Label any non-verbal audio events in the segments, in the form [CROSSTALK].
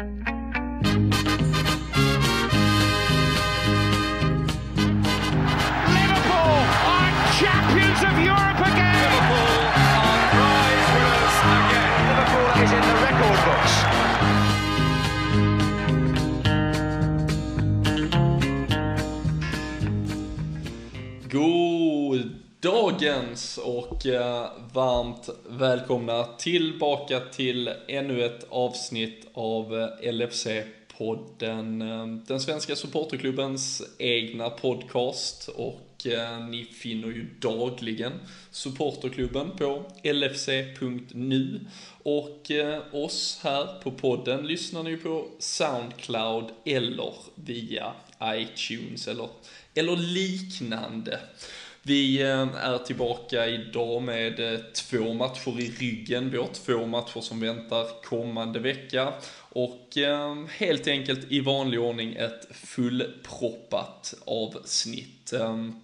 Liverpool are champions of Europe dagens och eh, varmt välkomna tillbaka till ännu ett avsnitt av eh, LFC-podden. Eh, den svenska supporterklubbens egna podcast och ni finner ju dagligen supporterklubben på lfc.nu och oss här på podden lyssnar ni på Soundcloud eller via iTunes eller, eller liknande. Vi eh, är tillbaka idag med eh, två matcher i ryggen. Vi har två matcher som väntar kommande vecka. Och eh, helt enkelt i vanlig ordning ett fullproppat avsnitt. Ehm,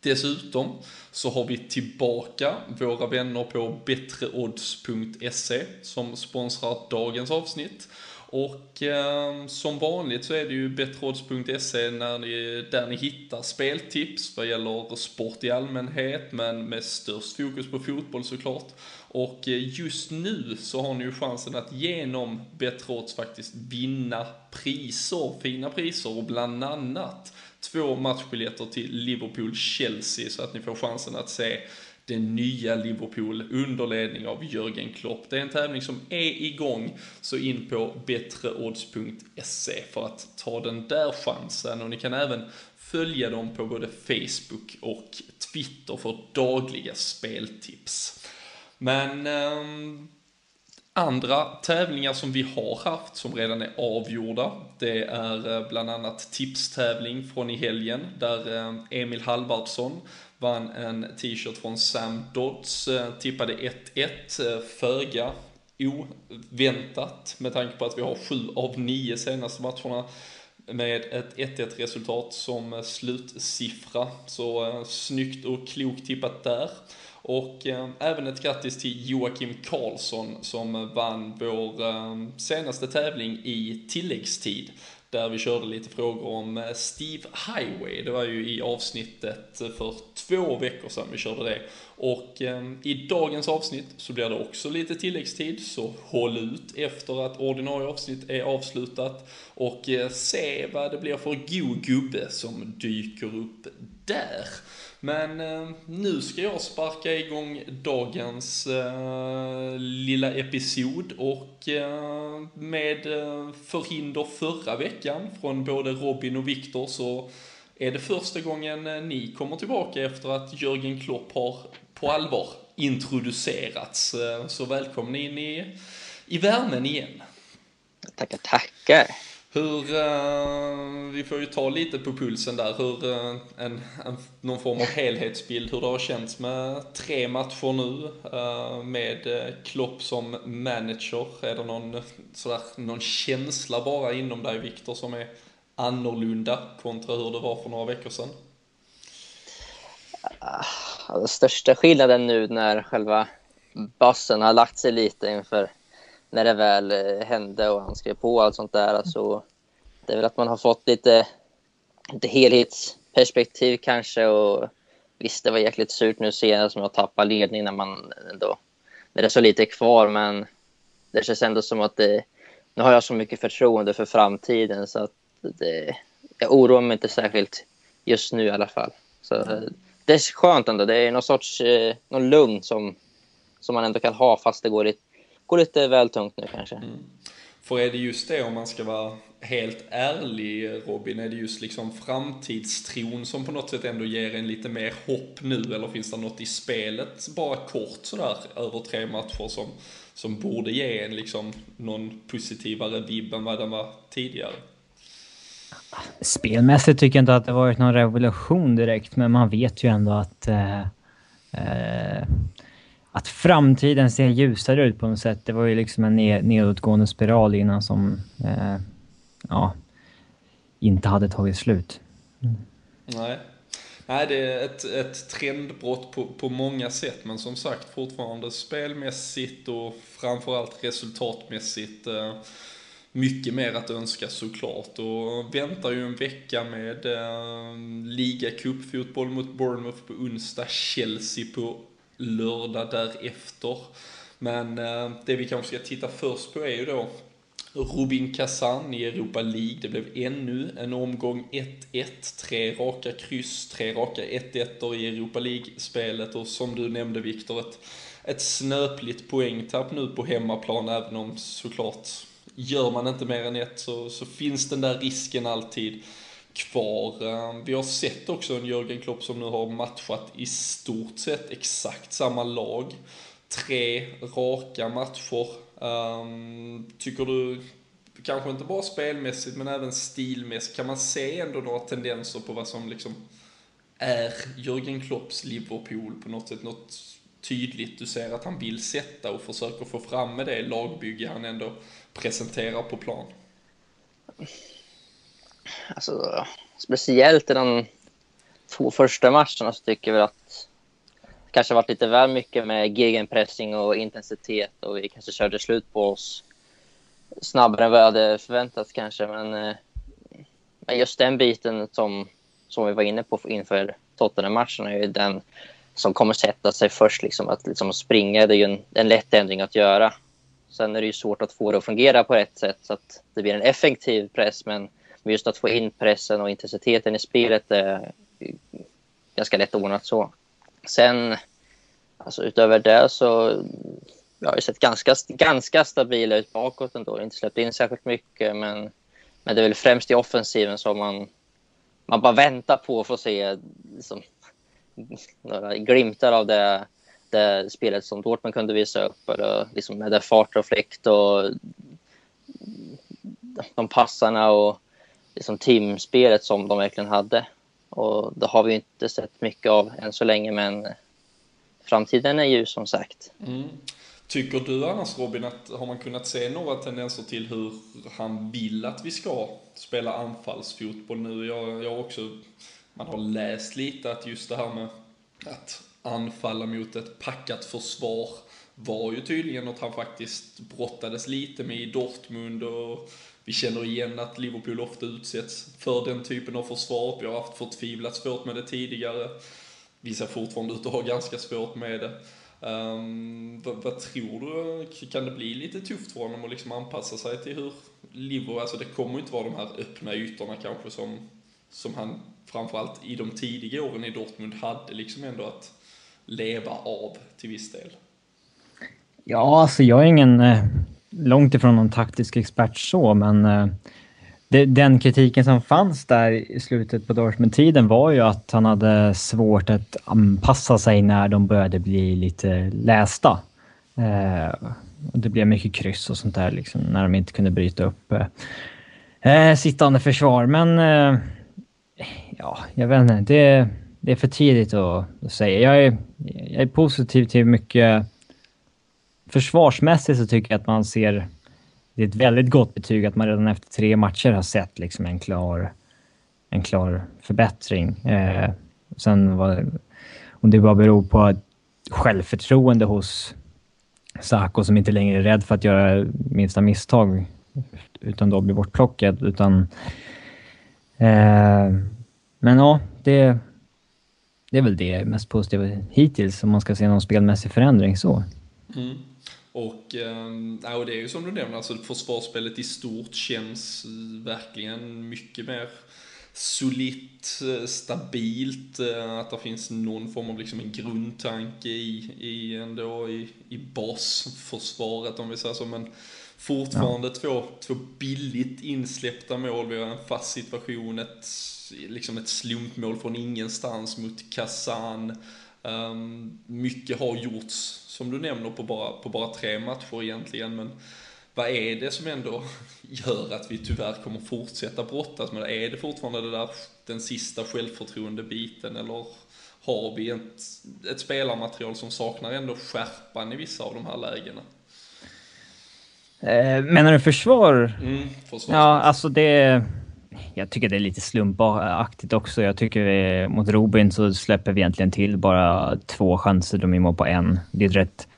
dessutom så har vi tillbaka våra vänner på bättreodds.se som sponsrar dagens avsnitt. Och eh, som vanligt så är det ju bättreodds.se när ni, där ni hittar speltips vad gäller sport i allmänhet men med störst fokus på fotboll såklart. Och eh, just nu så har ni ju chansen att genom Bättre faktiskt vinna priser, fina priser och bland annat två matchbiljetter till Liverpool-Chelsea så att ni får chansen att se det nya Liverpool under ledning av Jörgen Klopp. Det är en tävling som är igång, så in på bättreodds.se för att ta den där chansen och ni kan även följa dem på både Facebook och Twitter för dagliga speltips. Men eh, Andra tävlingar som vi har haft som redan är avgjorda, det är eh, bland annat tipstävling från i helgen där eh, Emil Halvardsson vann en t-shirt från Sam Dodds, eh, tippade 1-1, eh, föga oväntat med tanke på att vi har sju av nio senaste matcherna med ett 1-1 resultat som eh, slutsiffra. Så eh, snyggt och klokt tippat där. Och eh, även ett grattis till Joakim Karlsson som vann vår eh, senaste tävling i tilläggstid. Där vi körde lite frågor om eh, Steve Highway. Det var ju i avsnittet för två veckor sedan vi körde det. Och ehm, i dagens avsnitt så blir det också lite tilläggstid, så håll ut efter att ordinarie avsnitt är avslutat och eh, se vad det blir för god gubbe som dyker upp där. Men eh, nu ska jag sparka igång dagens eh, lilla episod och eh, med eh, förhinder förra veckan från både Robin och Viktor så är det första gången eh, ni kommer tillbaka efter att Jörgen Klopp har på allvar introducerats. Eh, så välkomna in i, i värmen igen. Tackar, tackar. Hur, uh, vi får ju ta lite på pulsen där, hur, uh, en, en, någon form av helhetsbild, hur det har känts med tre matcher nu, uh, med Klopp som manager. Är det någon, sådär, någon känsla bara inom dig Viktor som är annorlunda kontra hur det var för några veckor sedan? Ah, den största skillnaden nu när själva bussen har lagt sig lite inför när det väl eh, hände och han skrev på och allt sånt där. Alltså, det är väl att man har fått lite, lite helhetsperspektiv kanske och visst det var jäkligt surt nu senast med att tappa ledningen när man ändå, när det är så lite kvar men det känns ändå som att det, nu har jag så mycket förtroende för framtiden så att det, jag oroar mig inte särskilt just nu i alla fall. Så det är skönt ändå. Det är någon sorts eh, någon lugn som, som man ändå kan ha fast det går lite, går lite väl tungt nu kanske. För är det just det, om man ska vara helt ärlig Robin, är det just liksom framtidstron som på något sätt ändå ger en lite mer hopp nu, eller finns det något i spelet, bara kort sådär, över tre matcher som, som borde ge en liksom någon positivare vibb än vad den var tidigare? Spelmässigt tycker jag inte att det varit någon revolution direkt, men man vet ju ändå att eh, eh, att framtiden ser ljusare ut på något sätt. Det var ju liksom en nedåtgående spiral innan som eh, ja, inte hade tagit slut. Nej. Nej, det är ett, ett trendbrott på, på många sätt, men som sagt fortfarande spelmässigt och framförallt resultatmässigt eh, mycket mer att önska såklart. Och väntar ju en vecka med eh, ligacupfotboll mot Bournemouth på onsdag, Chelsea på lördag därefter. Men eh, det vi kanske ska titta först på är ju då Rubin Kazan i Europa League. Det blev ännu en omgång 1-1. Tre raka kryss, tre raka 1-1 i Europa League-spelet. Och som du nämnde Viktor, ett, ett snöpligt poängtapp nu på hemmaplan, även om såklart gör man inte mer än ett så, så finns den där risken alltid kvar. Ehm, vi har sett också en Jörgen Klopp som nu har matchat i stort sett exakt samma lag. Tre raka matcher. Um, tycker du, kanske inte bara spelmässigt men även stilmässigt, kan man se ändå några tendenser på vad som liksom är Jörgen Klopps Liverpool på något sätt? Något tydligt du ser att han vill sätta och försöker få fram med det lagbygge han ändå presenterar på plan? Alltså, speciellt i de två första matcherna så tycker vi att det kanske varit lite väl mycket med gegenpressing och intensitet och vi kanske körde slut på oss snabbare än vad jag hade förväntat kanske. Men, eh, men just den biten som, som vi var inne på inför Tottenham-matchen är ju den som kommer sätta sig först. Liksom, att liksom springa det är ju en, en lätt ändring att göra. Sen är det ju svårt att få det att fungera på rätt sätt så att det blir en effektiv press. Men just att få in pressen och intensiteten i spelet är ganska lätt ordnat så. Sen, alltså utöver det så jag har ju sett ganska, ganska stabila ut bakåt ändå. Inte släppt in särskilt mycket, men, men det är väl främst i offensiven som man, man bara väntar på att få se liksom, några glimtar av det det spelet som Dortmund kunde visa upp. Eller liksom med det fart och fläkt och de passarna och liksom teamspelet som de verkligen hade. Och det har vi inte sett mycket av än så länge, men framtiden är ljus som sagt. Mm. Tycker du annars Robin att har man kunnat se några tendenser till hur han vill att vi ska spela anfallsfotboll nu? Jag, jag också, man har läst lite att just det här med att anfalla mot ett packat försvar var ju tydligen något han faktiskt brottades lite med i Dortmund och vi känner igen att Liverpool ofta utsätts för den typen av försvar. Vi har haft förtvivlat svårt med det tidigare. Vi ser fortfarande ut att ha ganska svårt med det. Um, vad, vad, tror du? Kan det bli lite tufft för honom att liksom anpassa sig till hur Liverpool, alltså det kommer ju inte vara de här öppna ytorna kanske som, som han framförallt i de tidiga åren i Dortmund hade liksom ändå att leva av till viss del? Ja, alltså jag är ingen... Eh, Långt ifrån någon taktisk expert så, men eh, det, den kritiken som fanns där i slutet på Dortmund-tiden var ju att han hade svårt att anpassa sig när de började bli lite lästa. Eh, det blev mycket kryss och sånt där liksom, när de inte kunde bryta upp eh, eh sittande försvar. Men eh, ja, jag vet inte. Det, det är för tidigt att, säga. Jag är, jag är positiv till mycket... Försvarsmässigt så tycker jag att man ser... Det är ett väldigt gott betyg att man redan efter tre matcher har sett liksom en klar, en klar förbättring. Eh, sen var, om det bara beror på självförtroende hos Sako som inte längre är rädd för att göra minsta misstag utan då blir bortplockad. Utan, eh, men ja, det, det är väl det mest positiva hittills om man ska se någon spelmässig förändring så. Mm. Och, äh, och det är ju som du nämner, alltså försvarsspelet i stort känns verkligen mycket mer solitt, eh, stabilt, eh, att det finns någon form av liksom en grundtanke i, i, ändå, i, i basförsvaret om vi säger så. Men fortfarande ja. två, två billigt insläppta mål. Vi har en fast situation, ett liksom ett slumpmål från ingenstans mot Kazan. Um, mycket har gjorts, som du nämner, på bara, på bara tre matcher egentligen. Men vad är det som ändå [LAUGHS] gör att vi tyvärr kommer fortsätta brottas med det? Är det fortfarande det där, den sista självförtroende-biten eller har vi ett, ett spelarmaterial som saknar ändå skärpan i vissa av de här lägena? Eh, menar du försvar? Mm, försvar. Ja, alltså det jag tycker det är lite slumpaktigt också. Jag tycker vi, mot Robin så släpper vi egentligen till bara två chanser. De är mål på en. Det är ett rätt,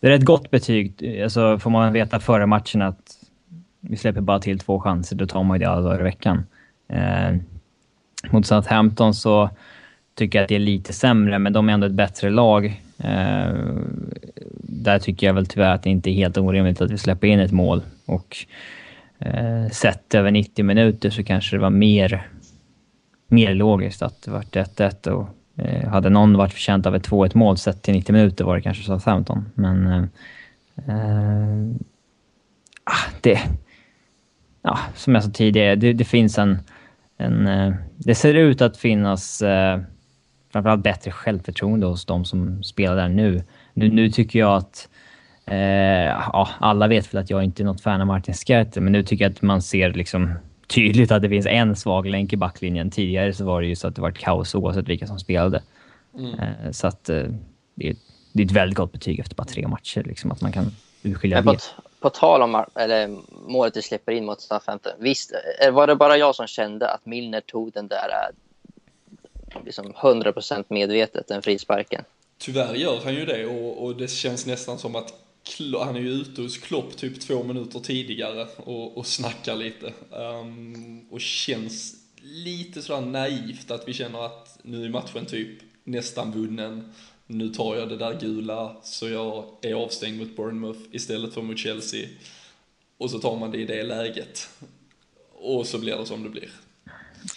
det är ett gott betyg. Alltså får man veta före matchen att vi släpper bara till två chanser, då tar man ju det alla dagar i veckan. Eh, mot Southampton så tycker jag att det är lite sämre, men de är ändå ett bättre lag. Eh, där tycker jag väl tyvärr att det inte är helt orimligt att vi släpper in ett mål. Och eh, sett över 90 minuter så kanske det var mer, mer logiskt att det vart 1-1 och eh, hade någon varit förtjänt av ett 2-1 mål sett till 90 minuter var det kanske Southampton. Men eh, eh, ah, det... Ja, som jag sa tidigare, det, det finns en... en eh, det ser ut att finnas eh, framförallt bättre självförtroende hos de som spelar där nu. Nu, nu tycker jag att... Eh, ja, alla vet väl att jag inte är något fan av Martin Skerter, men nu tycker jag att man ser liksom tydligt att det finns en svag länk i backlinjen. Tidigare så var det ju så att det var kaos oavsett vilka som spelade. Mm. Eh, så att eh, det, är, det är ett väldigt gott betyg efter bara tre matcher, liksom, att man kan urskilja det. På, tal om eller, målet du släpper in mot Southampton. Visst, eh, var det bara jag som kände att Milner tog den där liksom 100% medvetet, den frisparken? Tyvärr gör han ju det och, och det känns nästan som att han är ju ute hos Klopp typ två minuter tidigare och, och snackar lite. Um, och känns lite sådär naivt att vi känner att nu är matchen typ nästan vunnen. Nu tar jag det där gula så jag är avstängd mot Bournemouth istället för mot Chelsea. Och så tar man det i det läget. Och så blir det som det blir.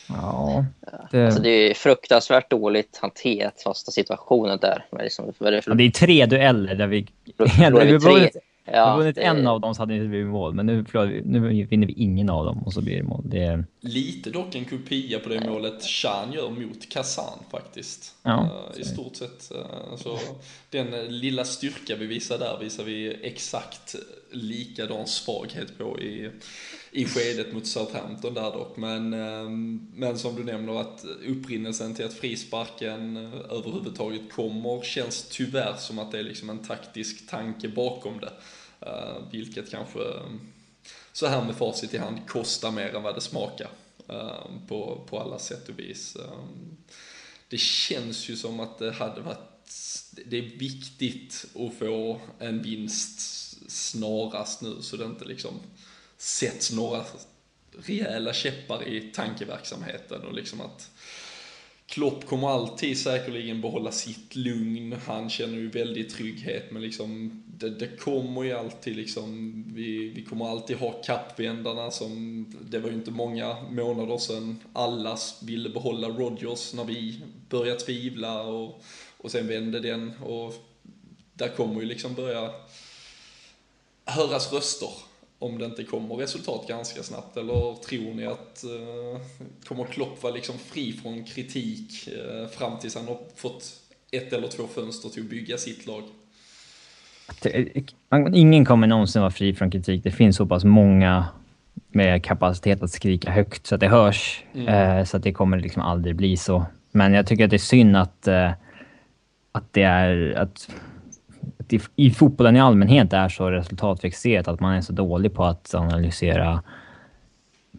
Ja. Det... Alltså det är fruktansvärt dåligt hanterat fasta situationen där. Liksom, det, är för... ja, det är tre dueller där vi... vi. Ja, vunnit det... en av dem så hade det inte blivit mål, men nu, vi, nu vinner vi ingen av dem och så blir det mål. Det... Lite dock en kopia på det målet Chan gör mot Kazan faktiskt. Ja, uh, I stort sett. Uh, så den lilla styrka vi visar där visar vi exakt likadan svaghet på i, i skedet mot Southampton där dock. Men, ehm, men som du nämner att upprinnelsen till att frisparken eh, överhuvudtaget kommer känns tyvärr som att det är liksom en taktisk tanke bakom det. Eh, vilket kanske, ehm, så här med facit i hand, kostar mer än vad det smakar. Ehm, på, på alla sätt och vis. Det känns ju som att det hade varit, det är viktigt att få en vinst snarast nu så det inte liksom sätts några rejäla käppar i tankeverksamheten och liksom att Klopp kommer alltid säkerligen behålla sitt lugn. Han känner ju väldigt trygghet, men liksom det, det kommer ju alltid liksom, vi, vi kommer alltid ha kappvändarna som, det var ju inte många månader sedan alla ville behålla Rodgers när vi började tvivla och, och sen vände den och där kommer ju liksom börja höras röster om det inte kommer resultat ganska snabbt? Eller tror ni att eh, kommer Klopp vara liksom fri från kritik eh, fram tills han har fått ett eller två fönster till att bygga sitt lag? Ingen kommer någonsin vara fri från kritik. Det finns så pass många med kapacitet att skrika högt så att det hörs. Mm. Eh, så att det kommer liksom aldrig bli så. Men jag tycker att det är synd att, eh, att det är... Att i, i fotbollen i allmänhet är så resultatfixerat att man är så dålig på att analysera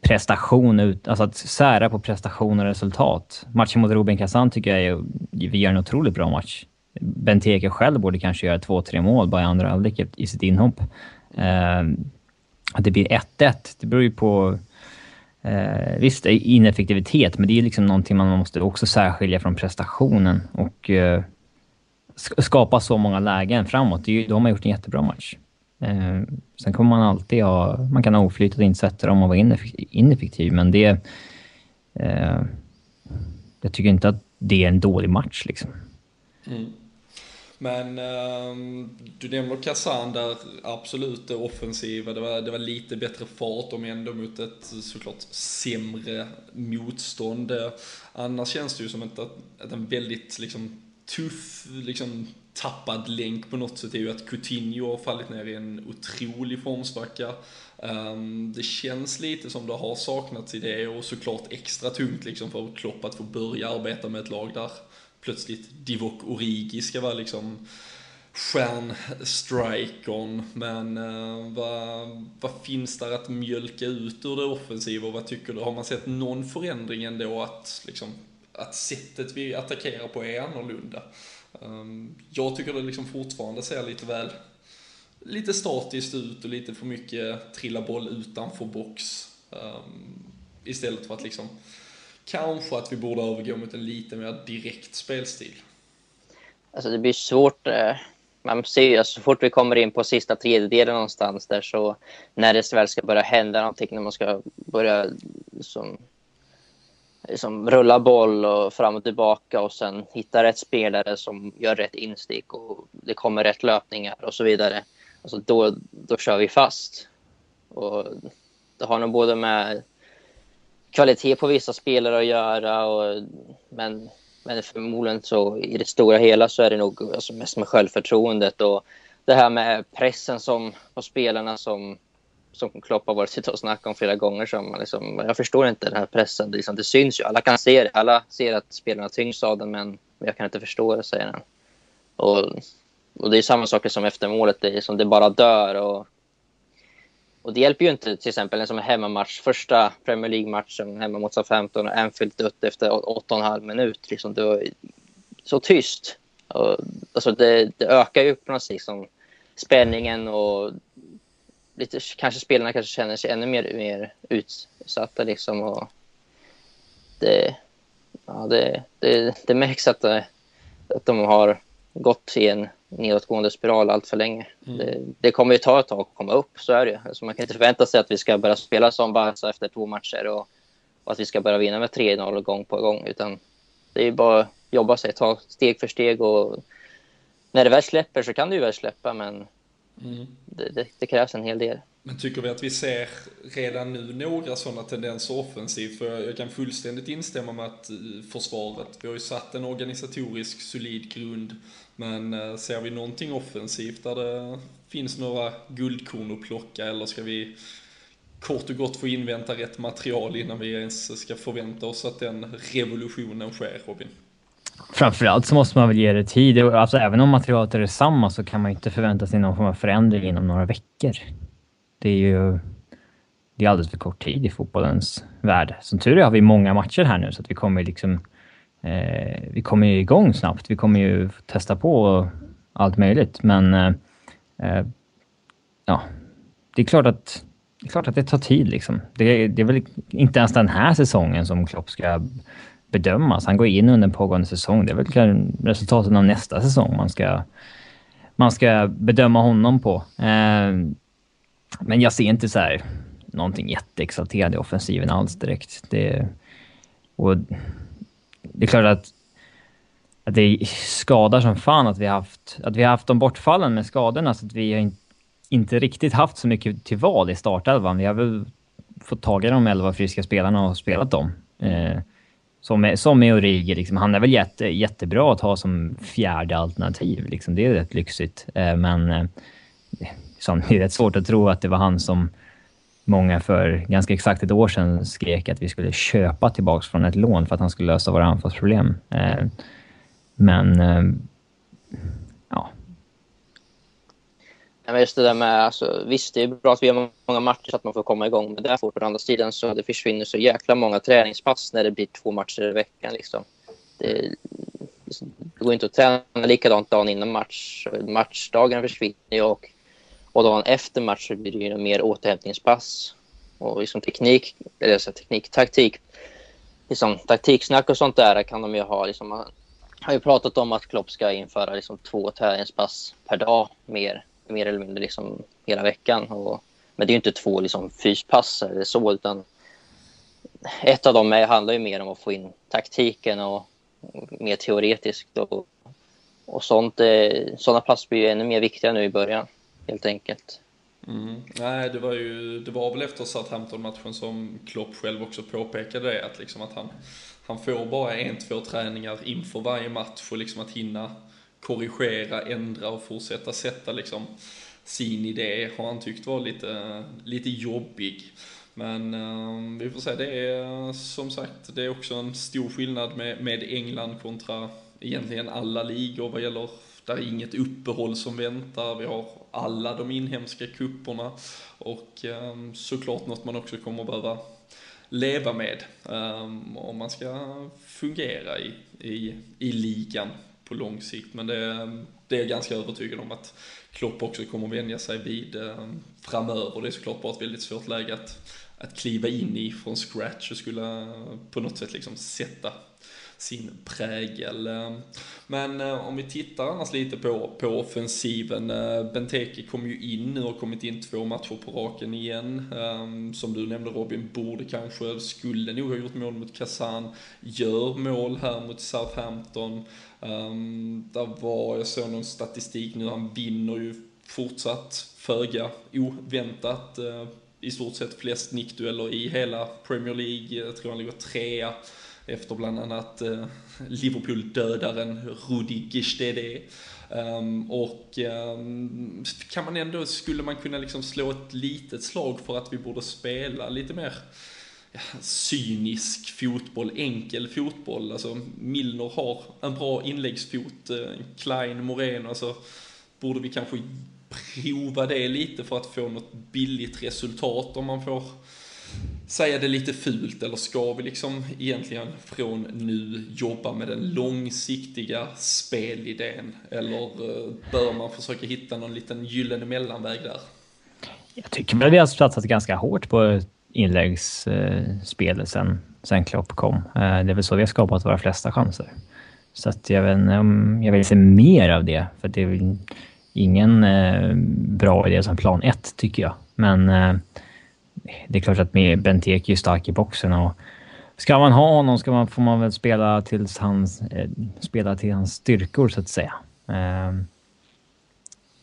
prestation, alltså att sära på prestation och resultat. Matchen mot Robin Kazan tycker jag är, vi gör en otroligt bra match. Benteke själv borde kanske göra två, tre mål bara i andra halvlek i sitt inhopp. Eh, att det blir 1-1, det beror ju på Eh, visst, ineffektivitet, men det är liksom någonting man måste också särskilja från prestationen. Och eh, skapa så många lägen framåt. Det är ju, då har man gjort en jättebra match. Eh, sen kommer man alltid ha... Man kan ha oflyt och inte sätta dem och vara ineffektiv, men det... Eh, jag tycker inte att det är en dålig match liksom. Mm. Men eh, du nämner Kazan där, absolut det offensiva, det var, det var lite bättre fart om ändå mot ett såklart sämre motstånd. Annars känns det ju som att, att en väldigt liksom tuff, liksom tappad länk på något sätt är ju att Coutinho har fallit ner i en otrolig formsvacka. Um, det känns lite som det har saknats i det och såklart extra tungt liksom för Klopp att få börja arbeta med ett lag där plötsligt Divock Origi ska vara liksom stjärnstrikern. Men uh, vad, vad finns där att mjölka ut ur det offensiva och vad tycker du? Har man sett någon förändring ändå att liksom att sättet vi attackerar på är annorlunda. Ehm, jag tycker det liksom fortfarande ser lite väl lite statiskt ut och lite för mycket trilla boll utanför box. Ehm, istället för att liksom, kanske att vi borde övergå mot en lite mer direkt spelstil. Alltså det blir svårt. Eh, man ser ju, alltså, så fort vi kommer in på sista tredjedelen någonstans där så när det väl ska börja hända någonting, när man ska börja liksom, liksom rulla boll och fram och tillbaka och sen hitta rätt spelare som gör rätt instick och det kommer rätt löpningar och så vidare. Alltså då, då kör vi fast. Och det har nog både med kvalitet på vissa spelare att göra och, men men förmodligen så i det stora hela så är det nog alltså mest med självförtroendet och det här med pressen som, på spelarna som, som Klopp har varit och snackat om flera gånger. Som liksom, jag förstår inte den här pressen. Det, liksom, det syns ju. Alla kan se det. Alla ser att spelarna tyngs av den, men jag kan inte förstå det, säger han. Och, och det är samma saker som efter målet. Det är som det bara dör. Och och det hjälper ju inte till exempel en som är hemmamatch, första Premier League-matchen hemma mot Southampton och Anfield dött efter 8,5 minut. Liksom, det var så tyst. Och, alltså det, det ökar ju på något sätt liksom, spänningen och lite, kanske spelarna kanske känner sig ännu mer, mer utsatta. Liksom, och det, ja, det, det, det märks att, att de har gått i en nedåtgående spiral allt för länge. Mm. Det, det, kommer ju ta ett tag att komma upp, så är det alltså Man kan inte förvänta sig att vi ska börja spela som Barca efter två matcher och, och, att vi ska börja vinna med 3-0 gång på gång. Utan det är bara att jobba sig, ta steg för steg och när det väl släpper så kan det ju väl släppa men mm. det, det, det krävs en hel del. Men tycker vi att vi ser redan nu några sådana tendenser offensivt? För jag kan fullständigt instämma med att eh, försvaret, vi har ju satt en organisatorisk solid grund. Men eh, ser vi någonting offensivt där det finns några guldkorn att plocka eller ska vi kort och gott få invänta rätt material innan vi ens ska förvänta oss att den revolutionen sker, Robin? Framförallt så måste man väl ge det tid. Alltså, även om materialet är detsamma så kan man inte förvänta sig någon form av förändring inom några veckor det är ju det är alldeles för kort tid i fotbollens värld. Som tur är har vi många matcher här nu så att vi kommer liksom eh, vi kommer ju igång snabbt. Vi kommer ju testa på allt möjligt, men eh, eh ja, det är klart att det är klart att det tar tid liksom. Det, det är väl inte ens den här säsongen som Klopp ska bedömas. Han går in under en pågående säsong. Det är väl resultaten av nästa säsong man ska, man ska bedöma honom på. Eh, men jag ser inte så här någonting jätteexalterad i offensiven alls direkt. Det, och det är klart att, att det skadar som fan att vi har haft, att vi har haft de bortfallen med skadorna så att vi har in, inte riktigt haft så mycket till val i startelvan. Vi har väl fått tag i de elva friska spelarna och spelat dem. Eh, som, med, som med Origi, liksom. han är väl jätte, jättebra att ha som fjärde alternativ. Liksom. Det är rätt lyxigt. Eh, men eh, som det är rätt svårt att tro att det var han som många för ganska exakt ett år sedan skrek att vi skulle köpa tillbaka från ett lån för att han skulle lösa våra anfallsproblem. Eh, men, eh. Men just det där med, alltså, visst det är bra att vi har många matcher så att man får komma igång med det fort. På andra sidan så det försvinner så jäkla många träningspass när det blir två matcher i veckan. Liksom. Det, det går inte att träna likadant dagen innan match. Matchdagen försvinner och och dagen efter match så blir det ju mer återhämtningspass. Och liksom teknik, eller så teknik, taktik, liksom taktiksnack och sånt där kan de ju ha. Liksom, man har ju pratat om att Klopp ska införa liksom två träningspass per dag mer, mer eller mindre liksom hela veckan. Och, men det är ju inte två liksom fyspass eller så, utan ett av dem är, handlar ju mer om att få in taktiken och, och mer teoretiskt. Och, och sånt, eh, sådana pass blir ju ännu mer viktiga nu i början helt enkelt. Mm. Nej, det var ju, det var väl efter Southampton-matchen som Klopp själv också påpekade det, att liksom att han, han får bara en, två träningar inför varje match och liksom att hinna korrigera, ändra och fortsätta sätta liksom sin idé har han tyckt var lite, lite jobbig. Men um, vi får se, det är som sagt, det är också en stor skillnad med, med England kontra egentligen alla ligor vad gäller där är inget uppehåll som väntar, vi har alla de inhemska kupperna och um, såklart något man också kommer behöva leva med um, om man ska fungera i, i, i ligan på lång sikt. Men det, det är jag ganska övertygad om att Klopp också kommer vänja sig vid eh, framöver. Det är såklart bara ett väldigt svårt läge att, att kliva in i från scratch och skulle eh, på något sätt liksom sätta sin prägel. Eh, men om vi tittar annars lite på, på offensiven. Benteke kom ju in nu och kommit in två matcher på raken igen. Ehm, som du nämnde Robin, borde kanske, skulle nog ha gjort mål mot Kazan. Gör mål här mot Southampton. Um, där var, jag såg någon statistik nu, han vinner ju fortsatt föga oväntat. Uh, I stort sett flest nickdueller i hela Premier League. Jag tror han ligger trea efter bland annat uh, Liverpool-dödaren Rudi Gestede. Um, ehm, och um, kan man ändå, skulle man kunna liksom slå ett litet slag för att vi borde spela lite mer cynisk fotboll, enkel fotboll. Alltså Milner har en bra inläggsfot, eh, Klein, Moreno, alltså borde vi kanske prova det lite för att få något billigt resultat om man får säga det lite fult eller ska vi liksom egentligen från nu jobba med den långsiktiga spelidén eller eh, bör man försöka hitta någon liten gyllene mellanväg där? Jag tycker väl vi har satsat ganska hårt på inläggsspelet sen, sen Klopp kom. Eh, det är väl så vi har skapat våra flesta chanser. Så att jag, vet, jag vill se mer av det, för det är väl ingen eh, bra idé som plan ett, tycker jag. Men eh, det är klart att Benteke är stark i boxen och ska man ha honom ska man, får man väl spela, tills hans, spela till hans styrkor, så att säga.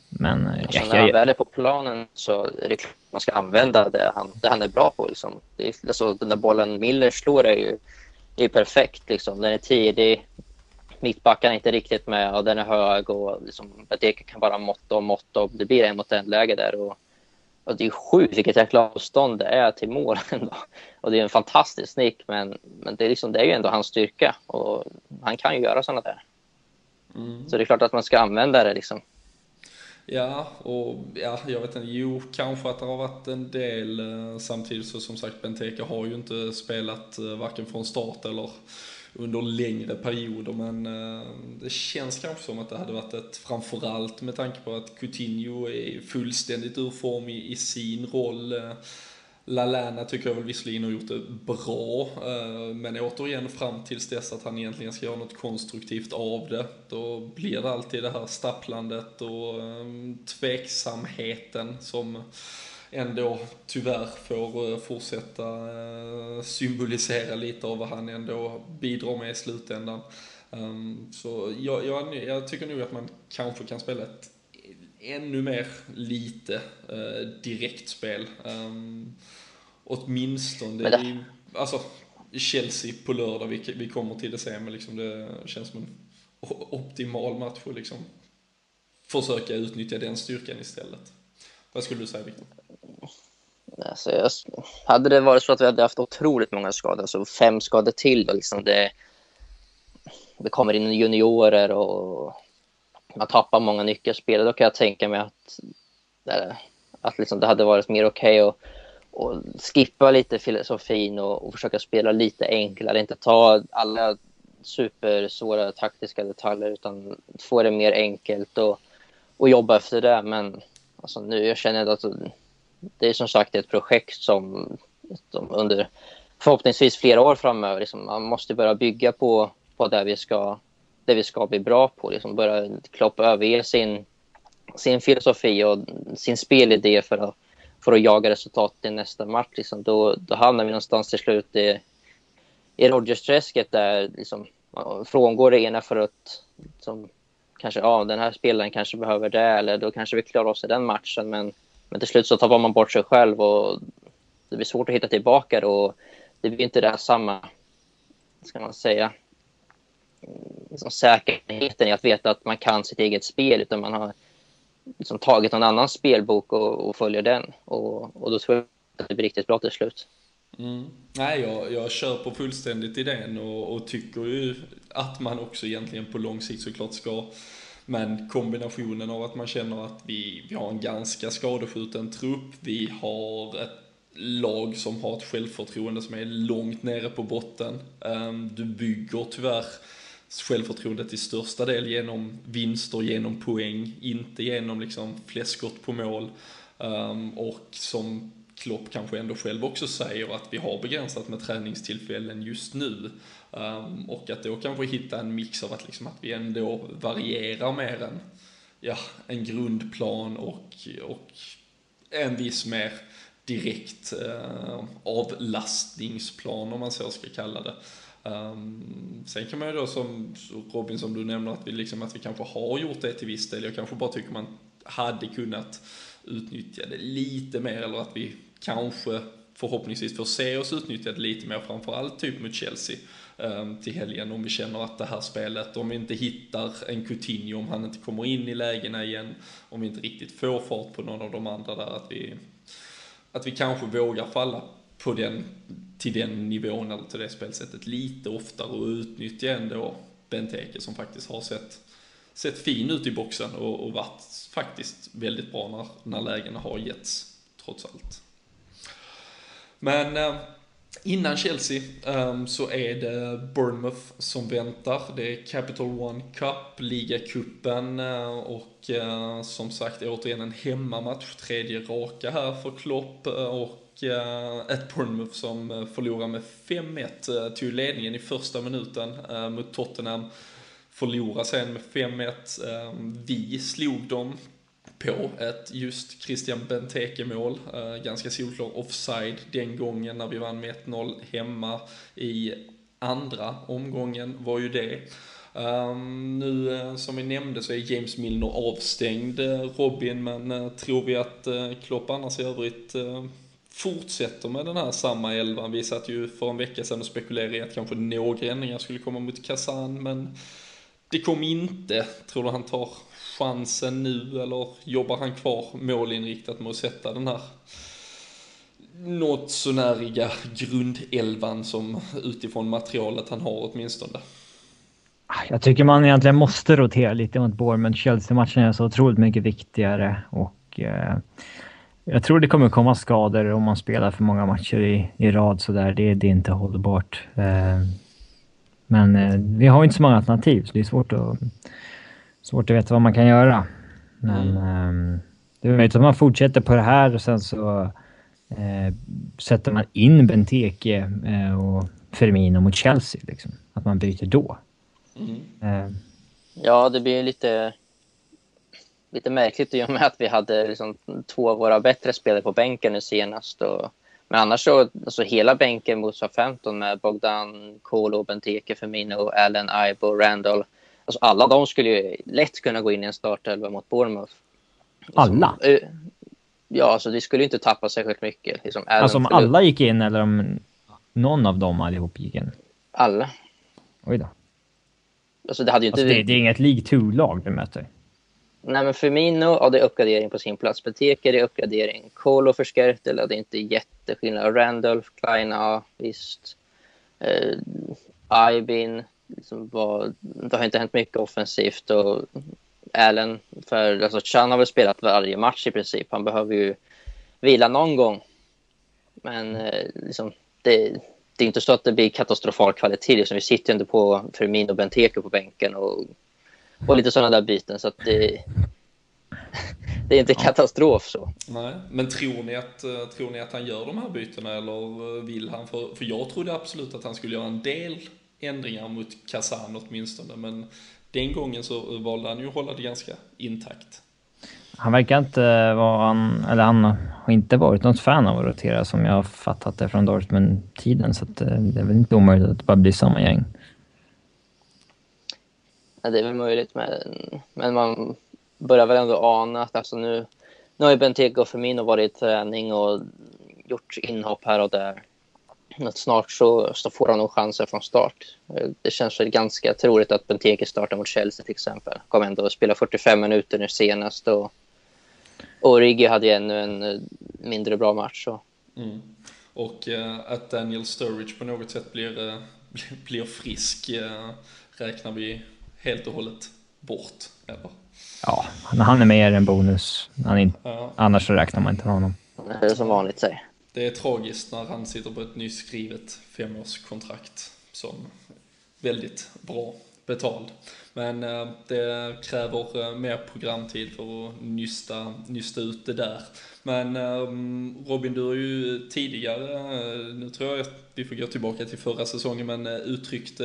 Men alltså, jag, när han väl är på planen så är det klart att man ska använda det han, det han är bra på. Liksom. Det är, alltså, den där bollen Miller slår är ju, är ju perfekt. Liksom. Den är tidig, mittbacken är inte riktigt med och den är hög och liksom, det kan bara måtta och måtta och det blir en mot en läge där. Och, och det är sjukt vilket jäkla avstånd det är till mål ändå. [LAUGHS] Och det är en fantastisk snick men, men det, är liksom, det är ju ändå hans styrka och han kan ju göra sådana där. Mm. Så det är klart att man ska använda det liksom. Ja, och ja, jag vet inte, jo, kanske att det har varit en del, eh, samtidigt så som sagt Benteke har ju inte spelat eh, varken från start eller under längre perioder, men eh, det känns kanske som att det hade varit ett, framförallt med tanke på att Coutinho är fullständigt ur form i, i sin roll. Lalana tycker jag väl visserligen har gjort det bra, eh, men återigen fram tills dess att han egentligen ska göra något konstruktivt av det, då blir det alltid det här stapplandet och ehm, tveksamheten som ändå tyvärr får eh, fortsätta eh, symbolisera lite av vad han ändå bidrar med i slutändan. Ehm, så jag, jag, jag tycker nog att man kanske kan spela ett ännu mer lite eh, direktspel. Um, åtminstone. Det... I, alltså, Chelsea på lördag, vi, vi kommer till det sen, men liksom det känns som en optimal match och liksom försöka utnyttja den styrkan istället. Vad skulle du säga, Viktor? Alltså, jag, hade det varit så att vi hade haft otroligt många skador, alltså fem skador till, och liksom det, det kommer in juniorer och man tappar många nyckelspelare, då kan jag tänka mig att, att liksom det hade varit mer okej okay att och skippa lite filosofin och, och, försöka spela lite enklare, inte ta alla supersvåra taktiska detaljer utan få det mer enkelt och, och jobba efter det. Men alltså, nu jag känner att det är som sagt ett projekt som, som under förhoppningsvis flera år framöver, liksom, man måste börja bygga på, på det vi ska det vi ska bli bra på. Liksom börja kloppa över sin, sin filosofi och sin spelidé för att för att jaga resultat i nästa match. Liksom, då, då hamnar vi någonstans till slut i, i Rodgers-träsket där liksom, man frångår det ena för att liksom, kanske, ja, den här spelaren kanske behöver det eller då kanske vi klarar oss i den matchen. Men, men till slut så tappar man bort sig själv och det blir svårt att hitta tillbaka och det blir inte det här samma, ska man säga, liksom säkerheten i att veta att man kan sitt eget spel utan man har liksom tagit någon annan spelbok och, och följer den. Och, och då tror jag att det blir riktigt bra till slut. Mm. Nej, jag, jag köper fullständigt idén och, och tycker ju att man också egentligen på lång sikt såklart ska men kombinationen av att man känner att vi, vi har en ganska skadeskjuten trupp, vi har ett lag som har ett självförtroende som är långt nere på botten. Ehm, du bygger tyvärr självförtroende till största del genom vinster, genom poäng, inte genom liksom fläskskott på mål. Um, och som Klopp kanske ändå själv också säger att vi har begränsat med träningstillfällen just nu. Um, och att då kanske hitta en mix av att, liksom, att vi ändå varierar mer än ja, en grundplan och, och en viss mer direkt uh, avlastningsplan om man så ska kalla det. Um, sen kan man ju då som Robin som du nämner att vi, liksom, att vi kanske har gjort det till viss del. Jag kanske bara tycker man hade kunnat utnyttja det lite mer eller att vi kanske förhoppningsvis får se oss utnyttja det lite mer framförallt typ mot Chelsea um, till helgen om vi känner att det här spelet, om vi inte hittar en Coutinho, om han inte kommer in i lägena igen, om vi inte riktigt får fart på någon av de andra där, att vi, att vi kanske vågar falla på den, till den nivån eller till det spelsättet lite oftare och utnyttja ändå Benteke som faktiskt har sett, sett fin ut i boxen och, och varit faktiskt väldigt bra när, när lägena har getts, trots allt. Men eh, innan Chelsea ehm, så är det Bournemouth som väntar. Det är Capital One Cup, ligacupen uh, och eh, som sagt återigen en hemmamatch, tredje raka här för Klopp eh, och Eh, ett Bournemouth som eh, förlorar med 5-1, eh, tog ledningen i första minuten mot Tottenham, förlorar sen med 5-1. Vi slog dem på ett just Christian Benteke-mål. Ganska solklar offside den gången när vi vann med 1-0 hemma i andra omgången var ju det. Um, nu uh, som vi nämnde så är James Milner avstängd, uh, Robin, men tror vi att Klopp annars i övrigt fortsätter med den här samma elvan? Vi satt ju för en vecka sedan och spekulerade i att kanske några ändringar skulle komma mot Kazan, men det kom inte. Tror du han tar chansen nu eller jobbar han kvar målinriktat med att sätta den här något sånäriga grundelvan som utifrån materialet han har åtminstone? Ah, jag tycker man egentligen måste rotera lite mot Bournemouth. Chelsea-matchen är så otroligt mycket viktigare och eh, jag tror det kommer komma skador om man spelar för många matcher i, i rad sådär. Det, det är inte hållbart. Eh, men eh, vi har inte så många alternativ så det är svårt att Svårt att veta vad man kan göra. Men mm. eh, det är möjligt att man fortsätter på det här och sen så eh, sätter man in Benteke eh, och Firmino mot Chelsea. Liksom. Att man byter då. Mm. Eh. Ja, det blir lite, lite märkligt i och med att vi hade liksom två av våra bättre spelare på bänken nu senast. Och, men annars så, alltså hela bänken mot 15 med Bogdan, Kolo, Benteke, Firmino, Allen, Ibo, Randall Alltså alla de skulle ju lätt kunna gå in i en startelva mot Bournemouth. Alla? Eh, ja, alltså det skulle inte tappa särskilt mycket. Liksom, alltså om alla gick in eller om någon av dem allihop gick in? Alla. Oj då. Alltså det hade ju inte... Alltså det, det är inget League 2-lag du möter? Nej, men Firmino, ja, det är uppgradering på sin plats. Benteke, det är uppgradering. Kolo för Skertel, det är inte jätteskillnad. Randolph, Klein, ja visst. Uh, Ibin, liksom var, det har inte hänt mycket offensivt och Allen, för alltså Chan har väl spelat varje match i princip. Han behöver ju vila någon gång. Men eh, liksom, det, det är inte så att det blir katastrofal kvalitet. Liksom, vi sitter ju inte på Firmino och Benteke på bänken och, och lite sådana där byten. Så att det, [LAUGHS] det är inte katastrof så. Nej, men tror ni, att, eh, tror ni att han gör de här bytena eller vill han? För, för jag trodde absolut att han skulle göra en del ändringar mot Kazan åtminstone, men den gången så valde han ju att hålla det ganska intakt. Han verkar inte vara, han, eller han har inte varit något fan av att rotera som jag har fattat det från Dortmund-tiden, så att, eh, det är väl inte omöjligt att det bara blir samma gäng. Ja, det är väl möjligt, men, men man börjar väl ändå ana att alltså nu, nu har ju Benteke och Firmino varit i träning och gjort inhopp här och där att snart så, så får han nog chanser från start. Det känns väl ganska troligt att Benteke startar mot Chelsea till exempel. Kommer ändå att spela 45 minuter nu senast och Origi hade ju ännu en eh, mindre bra match. Så. Mm. Och uh, att Daniel Sturridge på något sätt blir, uh, [LAUGHS] blir frisk uh, räknar vi helt och hållet bort, eller? Ja, han är med är en bonus. Han är, ja. Annars så räknar man inte med honom. Det är som vanligt säger det är tragiskt när han sitter på ett nyskrivet femårskontrakt som väldigt bra betald. Men eh, det kräver eh, mer programtid för att nysta, nysta ut det där. Men ehm, Robin, du har ju tidigare, eh, nu tror jag att vi får gå tillbaka till förra säsongen, men uttryckt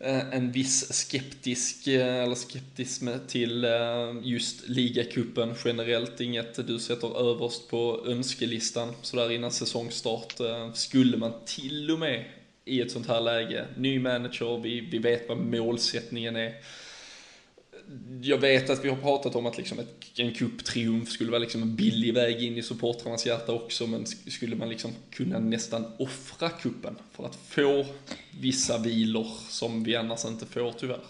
Eh, en viss skeptisk, eh, eller skeptism till eh, just ligacupen generellt. Inget du sätter överst på önskelistan sådär innan säsongstart. Skulle man till och med i ett sånt här läge. Ny manager, vi, vi vet vad målsättningen är. Jag vet att vi har pratat om att liksom ett, en cuptriumf skulle vara liksom en billig väg in i supportrarnas hjärta också, men skulle man liksom kunna nästan offra kuppen för att få vissa vilor som vi annars inte får tyvärr?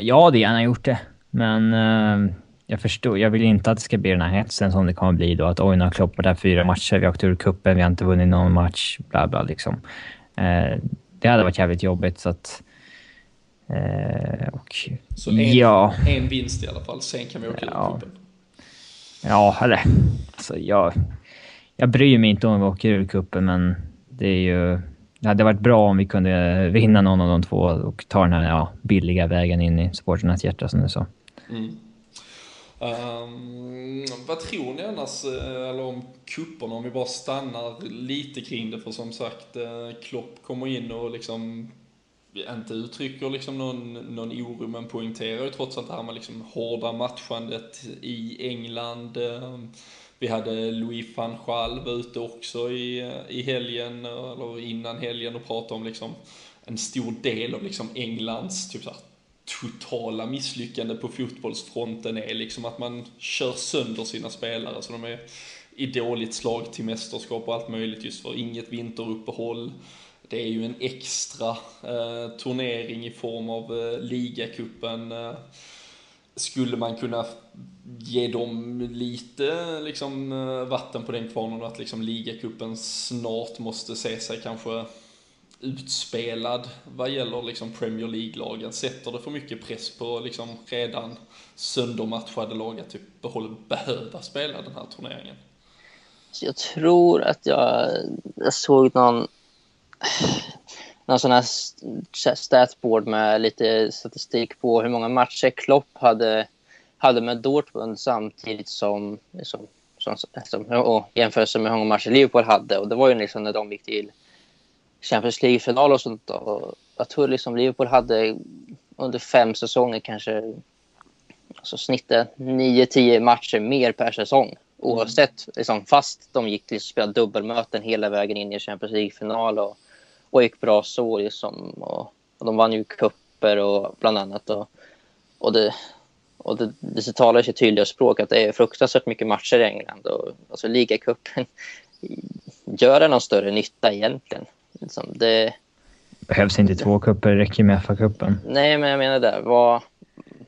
Jag hade gärna gjort det, men uh, jag förstår. Jag vill inte att det ska bli den här hetsen som det kommer bli då. Att oj, nu har Klopp varit där fyra matcher, vi har åkt ur kuppen, vi har inte vunnit någon match, bla bla liksom. Uh, det hade varit jävligt jobbigt så att... Eh, och, så en, ja. en vinst i alla fall, sen kan vi åka ja. ur cupen? Ja, eller... Alltså jag... Jag bryr mig inte om vi åker ur cupen, men det är ju... Det hade varit bra om vi kunde vinna någon av de två och ta den här ja, billiga vägen in i supporternas hjärta som du sa. Mm. Um, vad tror ni annars, eh, eller om kupperna, om vi bara stannar lite kring det, för som sagt, eh, Klopp kommer in och liksom inte uttrycker liksom någon, någon oro, men poängterar ju trots allt det här med liksom hårda matchandet i England. Ehm, vi hade Louis van Gaal var ute också i, eh, i helgen, eller innan helgen och pratade om liksom en stor del av liksom Englands typ så här, totala misslyckande på fotbollsfronten är liksom att man kör sönder sina spelare så de är i dåligt slag till mästerskap och allt möjligt just för inget vinteruppehåll. Det är ju en extra eh, turnering i form av eh, ligacupen. Eh, skulle man kunna ge dem lite liksom, eh, vatten på den kvarnen att liksom ligacupen snart måste se sig kanske utspelad vad gäller liksom Premier League-lagen? Sätter det för mycket press på liksom redan söndermatchade lag att typ behöva spela den här turneringen? Jag tror att jag, jag såg någon, någon sån här statboard med lite statistik på hur många matcher Klopp hade, hade med Dortmund samtidigt som, som, som, som och jämförelse med hur många matcher Liverpool hade. Och det var ju liksom när de gick till Champions League-final och sånt. Och jag tror liksom Liverpool hade under fem säsonger kanske alltså snittet 9-10 matcher mer per säsong. Oavsett, liksom, fast de gick till att spela dubbelmöten hela vägen in i Champions League-final och, och gick bra så. Liksom, och, och de vann ju kupper och bland annat. Och, och det, och det, det talar sitt tydliga språk att det är fruktansvärt mycket matcher i England. Och, alltså ligacupen, [LAUGHS] gör det någon större nytta egentligen? Liksom, det behövs inte två kupper, det räcker med FA-cupen. Nej, men jag menar det. Vad,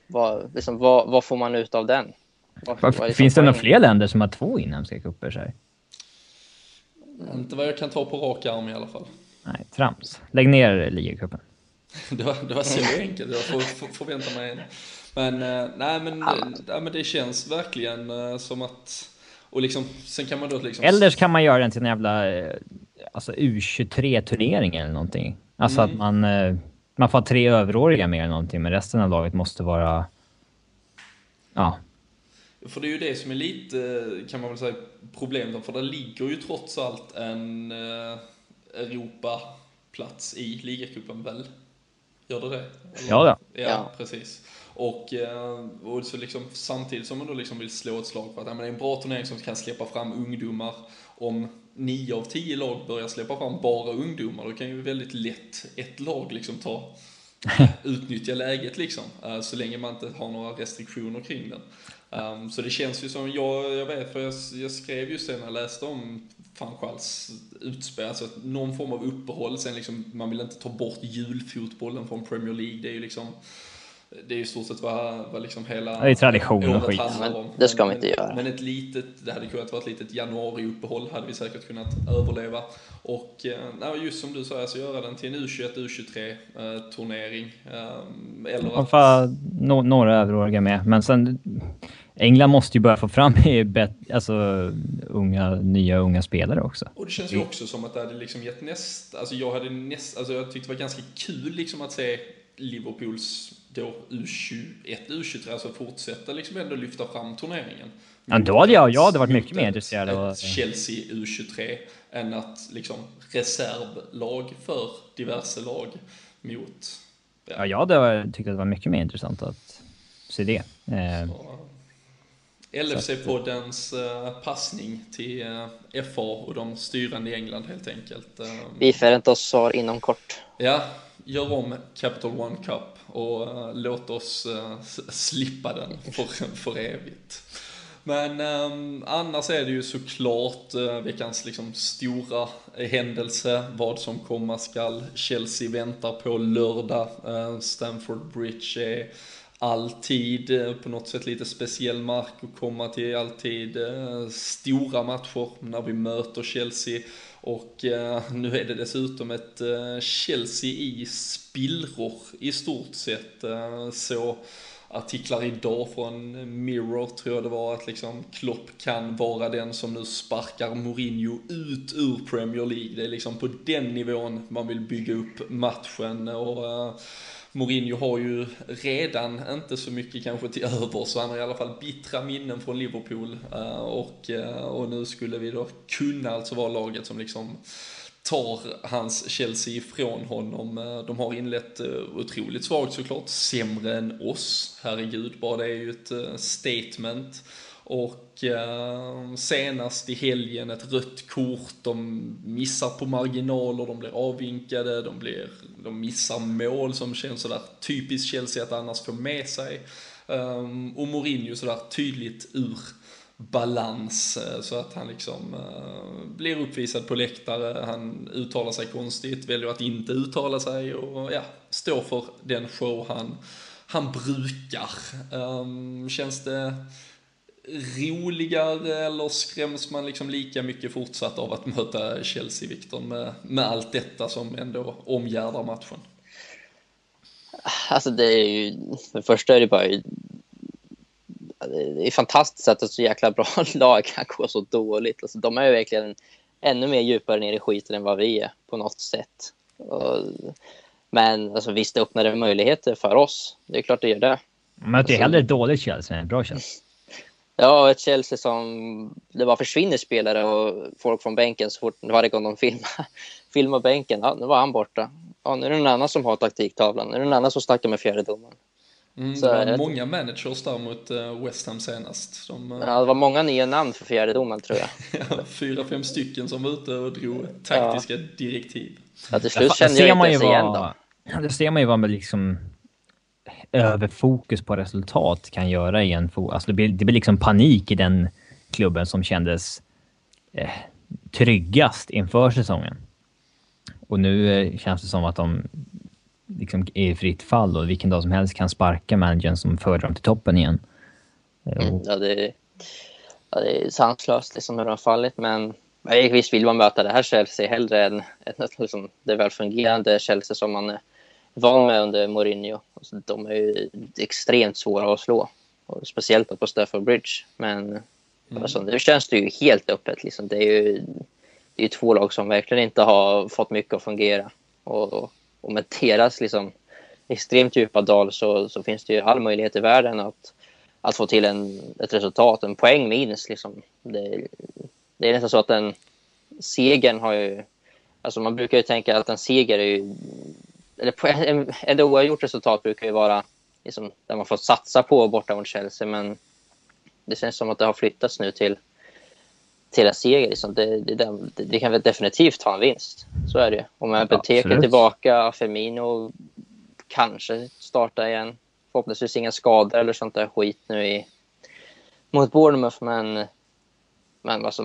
vad, liksom, vad, vad får man ut av den? Vad, vad liksom Finns det några fler länder som har två inhemska kupper? Så här? Inte vad jag kan ta på rak arm i alla fall. Nej, trams. Lägg ner ligacupen. [LAUGHS] det, var, det var så enkelt, jag får, får, förvänta mig en. Men, uh, nej, men, ja. men det känns verkligen uh, som att... Och liksom, sen kan man då liksom... Eller så kan man göra den till en jävla uh, alltså U23-turnering eller någonting. Alltså mm. att man, eh, man får tre överåriga med eller någonting, men resten av laget måste vara... Ja. För det är ju det som är lite, kan man väl säga, problemet. För det ligger ju trots allt en eh, Europaplats i ligacupen väl? Gör det det? Ja, ja. Ja, precis. Och, eh, och så liksom, samtidigt som man då liksom vill slå ett slag för att ja, men det är en bra turnering som kan släppa fram ungdomar om nio av tio lag börjar släppa fram bara ungdomar, då kan ju väldigt lätt ett lag liksom ta [LAUGHS] utnyttja läget liksom, uh, så länge man inte har några restriktioner kring den. Um, så det känns ju som, jag, jag vet, för jag, jag skrev just det när jag läste om Fanchals utspel, alltså någon form av uppehåll, sen liksom, man vill inte ta bort julfotbollen från Premier League, det är ju liksom det är ju stort sett vad, vad liksom hela det är tradition och skit. Men det ska man inte göra. Men ett litet, det hade kunnat vara ett litet januariuppehåll hade vi säkert kunnat överleva. Och äh, just som du sa, alltså göra den till en U21, U23 äh, turnering. Äh, eller att... No, några överåriga med, men sen England måste ju börja få fram alltså, unga, nya unga spelare också. Och det känns ju också som att det hade liksom gett nästa, alltså jag hade näst, alltså jag tyckte det var ganska kul liksom att se Liverpools då U21, U23, alltså fortsätta liksom ändå lyfta fram turneringen. Ja, då hade jag, jag hade varit mycket mer intresserad av... Chelsea U23 än att liksom reservlag för diverse lag mot... Ja, ja jag hade tyckt att det var mycket mer intressant att se det. Eh, LFC-poddens uh, passning till eh, FA och de styrande i England helt enkelt. Uh, Vi förväntar oss svar inom kort. Ja, gör om Capital One Cup och låt oss slippa den för, för evigt. Men um, annars är det ju såklart uh, veckans liksom stora händelse, vad som komma skall. Chelsea väntar på lördag, uh, Stamford Bridge är alltid eh, på något sätt lite speciell mark att komma till, alltid eh, stora matcher när vi möter Chelsea. Och eh, nu är det dessutom ett Chelsea i spillror i stort sett. så artiklar idag från Mirror tror jag det var att liksom Klopp kan vara den som nu sparkar Mourinho ut ur Premier League. Det är liksom på den nivån man vill bygga upp matchen och Mourinho har ju redan inte så mycket kanske till över så han har i alla fall bittra minnen från Liverpool eh, och, eh, och nu skulle vi då kunna alltså vara laget som liksom tar hans Chelsea ifrån honom. Eh, de har inlett otroligt svagt såklart, sämre än oss. Herregud, bara det är ju ett statement. Och eh, senast i helgen ett rött kort, de missar på marginaler, de blir avvinkade, de, blir, de missar mål som känns sådär typiskt Chelsea att annars få med sig. Um, och Mourinho sådär tydligt ur balans eh, så att han liksom uh, blir uppvisad på läktare, han uttalar sig konstigt, väljer att inte uttala sig och ja, står för den show han, han brukar. Um, känns det roligare eller skräms man liksom lika mycket fortsatt av att möta Chelsea, Victor, med, med allt detta som ändå omgärdar matchen? Alltså det är ju, för det första är det bara det är fantastiskt att ett så jäkla bra [LAUGHS] lag kan gå så dåligt. Alltså, de är ju verkligen ännu mer djupare ner i skiten än vad vi är på något sätt. Och, men alltså, visst öppnar det möjligheter för oss. Det är klart det gör det. Men det är hellre ett dåligt Chelsea än bra Chelsea. Ja, ett Chelsea som det bara försvinner spelare och folk från bänken så fort varje gång de filmar, [LAUGHS] filmar bänken. Ja, nu var han borta. Ja, nu är det någon annan som har taktiktavlan. Nu är det någon annan som snackar med fjärdedomaren. Mm, det var många managers där mot eh, West Ham senast. De, eh, ja, det var många nya namn för fjärdedomaren tror jag. [LAUGHS] ja, fyra, fem stycken som var ute och drog taktiska ja. direktiv. Ja, till slut kände jag inte ens igen dem. [CLEARS THROAT] Det ser man ju vad med liksom överfokus på resultat kan göra i en alltså det, blir, det blir liksom panik i den klubben som kändes eh, tryggast inför säsongen. Och nu eh, känns det som att de liksom är i fritt fall och vilken dag som helst kan sparka managern som för dem till toppen igen. Mm, ja, det är, ja, det är sanslöst liksom hur de har fallit, men visst vill man möta det här Chelsea hellre än, än liksom, det välfungerande Chelsea som man van med under Mourinho. Alltså, de är ju extremt svåra att slå, och speciellt på Stafford Bridge. Men mm. alltså, nu känns det ju helt öppet. Liksom. Det är ju det är två lag som verkligen inte har fått mycket att fungera. Och, och och med deras liksom, extremt djupa dal så, så finns det ju all möjlighet i världen att, att få till en, ett resultat, en poäng minst. Liksom. Det, det är nästan så att den segern har ju... Alltså man brukar ju tänka att en seger är ju... Eller en, en oavgjort resultat brukar ju vara liksom, där man får satsa på borta mot Chelsea, men det känns som att det har flyttats nu till till en seger. Liksom. Det, det, det, det, kan väl definitivt ta en vinst. Så är det Om ja, Benteke tillbaka, Firmino kanske starta igen. Förhoppningsvis inga skador eller sånt där skit nu i, mot Bournemouth. Men, men alltså,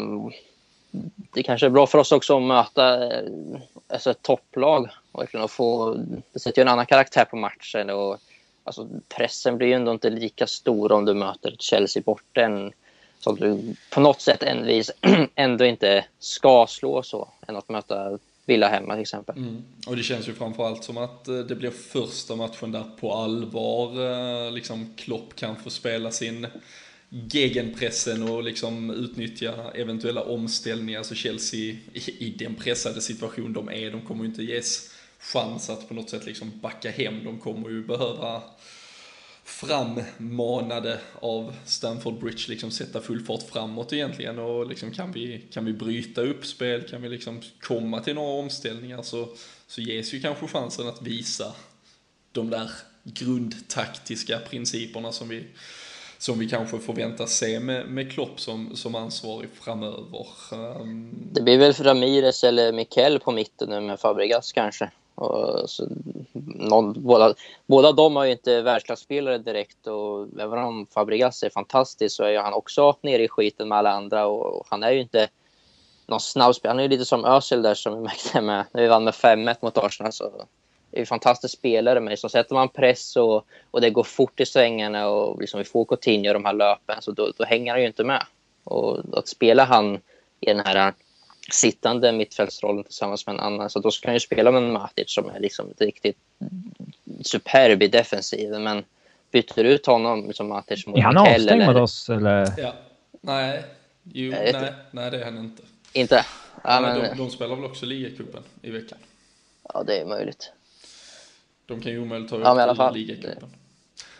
det kanske är bra för oss också att möta eh, alltså ett topplag. Och verkligen få, det sätter ju en annan karaktär på matchen. Och, alltså, pressen blir ju ändå inte lika stor om du möter ett Chelsea bort. än som du på något sätt envis [CLEARS THROAT] ändå inte ska slå så än att möta Villa hemma till exempel. Mm. Och det känns ju framförallt som att eh, det blir första matchen där på allvar eh, liksom Klopp kan få spela sin gegenpressen och liksom utnyttja eventuella omställningar. Så Chelsea i, i den pressade situation de är, de kommer ju inte ges chans att på något sätt liksom backa hem. De kommer ju behöva frammanade av Stanford Bridge liksom sätta full fart framåt egentligen och liksom kan vi, kan vi bryta upp spel, kan vi liksom komma till några omställningar så, så ges ju kanske chansen att visa de där grundtaktiska principerna som vi, som vi kanske förväntas se med, med Klopp som, som ansvarig framöver. Ehm, Det blir väl Ramirez eller Mikel på mitten nu med Fabregas kanske. Och så, någon, båda, båda de har ju inte världsklasspelare direkt och även om Fabregas är fantastisk så är ju han också nere i skiten med alla andra och, och han är ju inte någon snabb spelare. Han är ju lite som Özil där som vi märkte med när vi vann med 5-1 mot Arsenal. Så är fantastisk spelare men så sätter man press och, och det går fort i svängarna och liksom vi får Coutinho de här löpen så då, då hänger han ju inte med. Och att spela han i den här sittande mittfältsrollen tillsammans med en annan. Så då ska han ju spela med en Matic som är liksom riktigt superb i defensiven. Men byter ut honom som liksom Matic mot Är han avstängd mot oss eller? Ja. Nej, jo, nej, nej, nej, det är han inte. Inte? Ja, men... de, de spelar väl också ligacupen i veckan? Ja, det är möjligt. De kan ju omöjligt ta ja, ut ligacupen.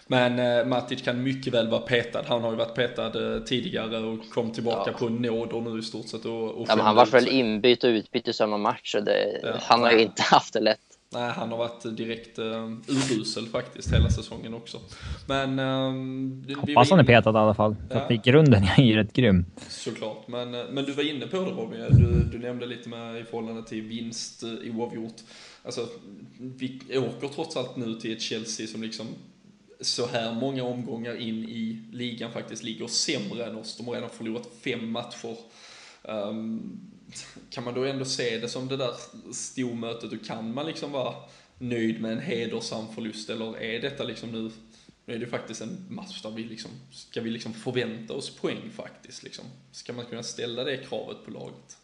Men eh, Matic kan mycket väl vara petad. Han har ju varit petad eh, tidigare och kom tillbaka ja. på nåder nu i stort sett. Och, och ja, men han var väl inbytt och utbytt i samma match. Och det, ja. Han har ju inte haft det lätt. Nej, han har varit direkt uh, urusel faktiskt hela säsongen också. Men... Uh, Hoppas han är petad i alla fall. För ja. att i grunden är ju rätt grym. Såklart. Men, men du var inne på det Robin. Du, du nämnde lite med i förhållande till vinst i oavgjort. Alltså, vi åker trots allt nu till ett Chelsea som liksom så här många omgångar in i ligan faktiskt ligger sämre än oss. De har redan förlorat fem matcher. Um, kan man då ändå se det som det där stormötet och kan man liksom vara nöjd med en hedersam förlust eller är detta liksom nu nu är det faktiskt en match där vi liksom, ska vi liksom förvänta oss poäng faktiskt liksom? Ska man kunna ställa det kravet på laget?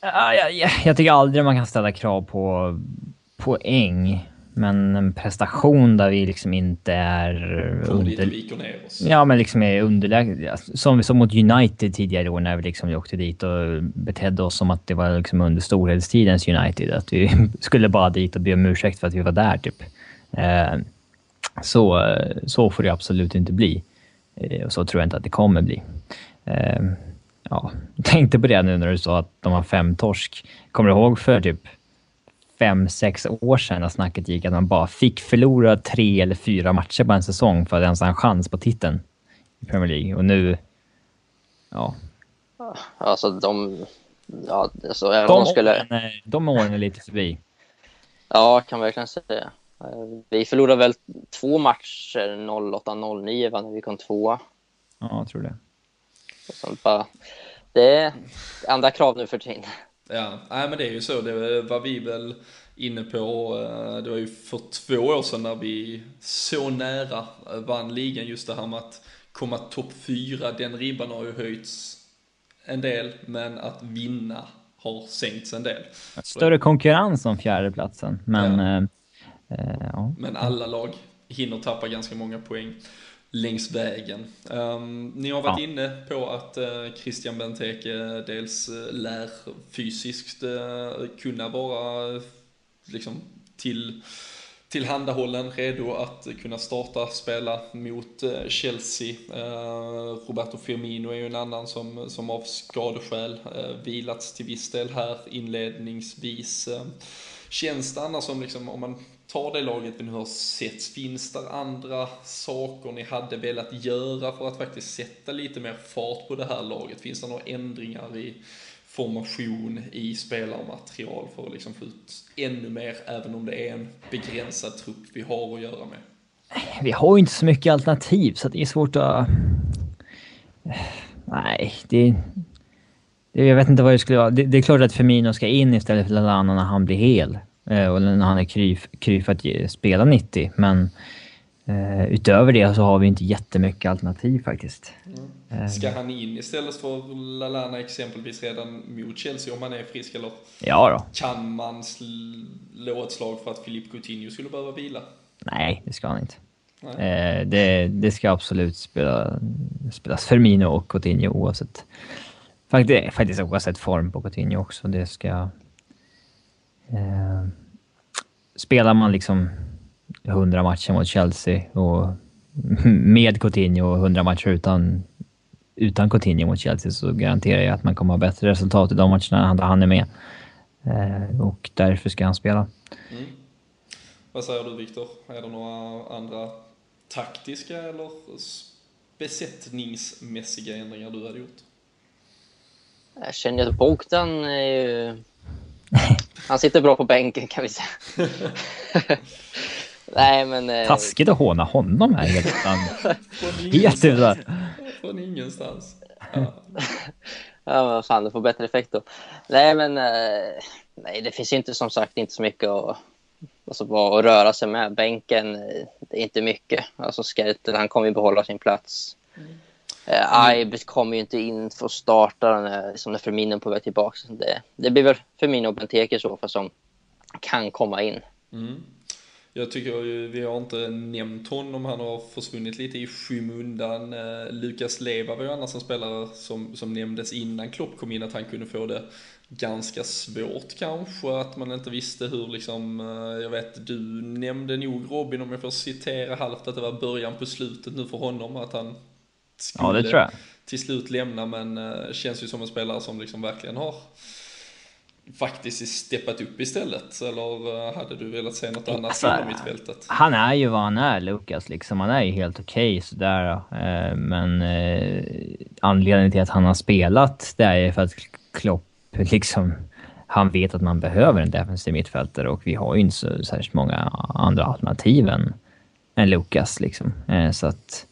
Ja, jag, jag tycker aldrig man kan ställa krav på poäng. Men en prestation där vi liksom inte är... Under... Ja, men liksom är underläge. Som vi såg mot United tidigare år när vi liksom åkte dit och betedde oss som att det var liksom under storhetstidens United. Att vi [LAUGHS] skulle bara dit och be om ursäkt för att vi var där, typ. Eh, så, så får det absolut inte bli. Eh, och så tror jag inte att det kommer bli. Eh, ja, tänkte på det nu när du sa att de har fem torsk. Kommer du ihåg för typ fem, sex år sedan när snacket gick att man bara fick förlora tre eller fyra matcher på en säsong för att ens ha en chans på titeln i Premier League. Och nu... Ja. Alltså de... Ja, alltså, de, de, skulle... åren är, de åren är lite förbi. Ja, kan verkligen säga. Vi förlorade väl två matcher 08-09 när vi kom tvåa. Ja, jag tror det. Så bara, det är andra krav nu för tiden. Ja, nej men det är ju så. Det var vi väl inne på. Eh, det var ju för två år sedan när vi så nära vann ligan. Just det här med att komma topp fyra. Den ribban har ju höjts en del, men att vinna har sänkts en del. Större konkurrens om fjärdeplatsen, men... Ja. Äh, ja. Men alla lag hinner tappa ganska många poäng längs vägen. Um, ni har varit ja. inne på att uh, Christian Benteke dels uh, lär fysiskt uh, kunna vara liksom till tillhandahållen, redo att kunna starta spela mot Chelsea. Roberto Firmino är ju en annan som, som av skadeskäl vilats till viss del här inledningsvis. Känns det annars som liksom, om man tar det laget vi nu har sett, finns det andra saker ni hade velat göra för att faktiskt sätta lite mer fart på det här laget? Finns det några ändringar i formation, i spelarmaterial för att liksom få ut ännu mer, även om det är en begränsad trupp vi har att göra med? Vi har ju inte så mycket alternativ, så det är svårt att... Nej, det... Jag vet inte vad det skulle vara. Det, det är klart att Firmino ska in istället för Lallana när han blir hel. Eh, och när han är kry, kry för att spela 90. Men uh, utöver det så har vi inte jättemycket alternativ faktiskt. Mm. Ska han in istället för Lalana exempelvis redan mot Chelsea om han är frisk eller? Ja då. Kan man slå ett slag för att Filip Coutinho skulle behöva vila? Nej, det ska han inte. Uh, det, det ska absolut spela, spelas Firmino och Coutinho oavsett. Faktiskt, faktiskt oavsett form på Coutinho också. Det ska Eh, spelar man liksom 100 matcher mot Chelsea och [LAUGHS] med Coutinho och 100 matcher utan, utan Coutinho mot Chelsea så garanterar jag att man kommer ha bättre resultat i de matcherna han är med. Eh, och därför ska han spela. Mm. Vad säger du Viktor? Är det några andra taktiska eller besättningsmässiga ändringar du hade gjort? Jag känner att Bogdan är ju... [LAUGHS] Han sitter bra på bänken kan vi säga. [LAUGHS] Nej, men... Eh... Taskigt att håna honom här helt [LAUGHS] Helt utan. Från ingenstans. Ja. ja, vad fan, det får bättre effekt då. Nej, men... Eh... Nej, det finns inte som sagt inte så mycket att, alltså, att röra sig med. Bänken, eh, det är inte mycket. Alltså Skertel, han kommer ju behålla sin plats. Mm. Eh, Ibe kommer ju inte in för att starta när, liksom när Firmino är på väg tillbaka. Det, det blir väl Firmino och Benteke i så fall som kan komma in. Mm. Jag tycker ju, vi har inte nämnt honom, han har försvunnit lite i skymundan. Eh, Lukas Leva var ju annars en spelare som, som nämndes innan Klopp kom in, att han kunde få det ganska svårt kanske, att man inte visste hur liksom, eh, jag vet du nämnde nog Robin om jag får citera halvt att det var början på slutet nu för honom, att han skulle ja, det tror jag. till slut lämna men uh, känns ju som en spelare som liksom verkligen har faktiskt steppat upp istället? Eller uh, hade du velat se något annat alltså, mittfältet? Han är ju vad han är, Lukas. Liksom. Han är ju helt okej okay, sådär. Uh, men anledningen till att han har spelat, det är ju för att Klopp liksom... Han vet att man behöver en defensiv mittfältare och vi har ju inte så särskilt många andra alternativ än, än Lukas liksom. så att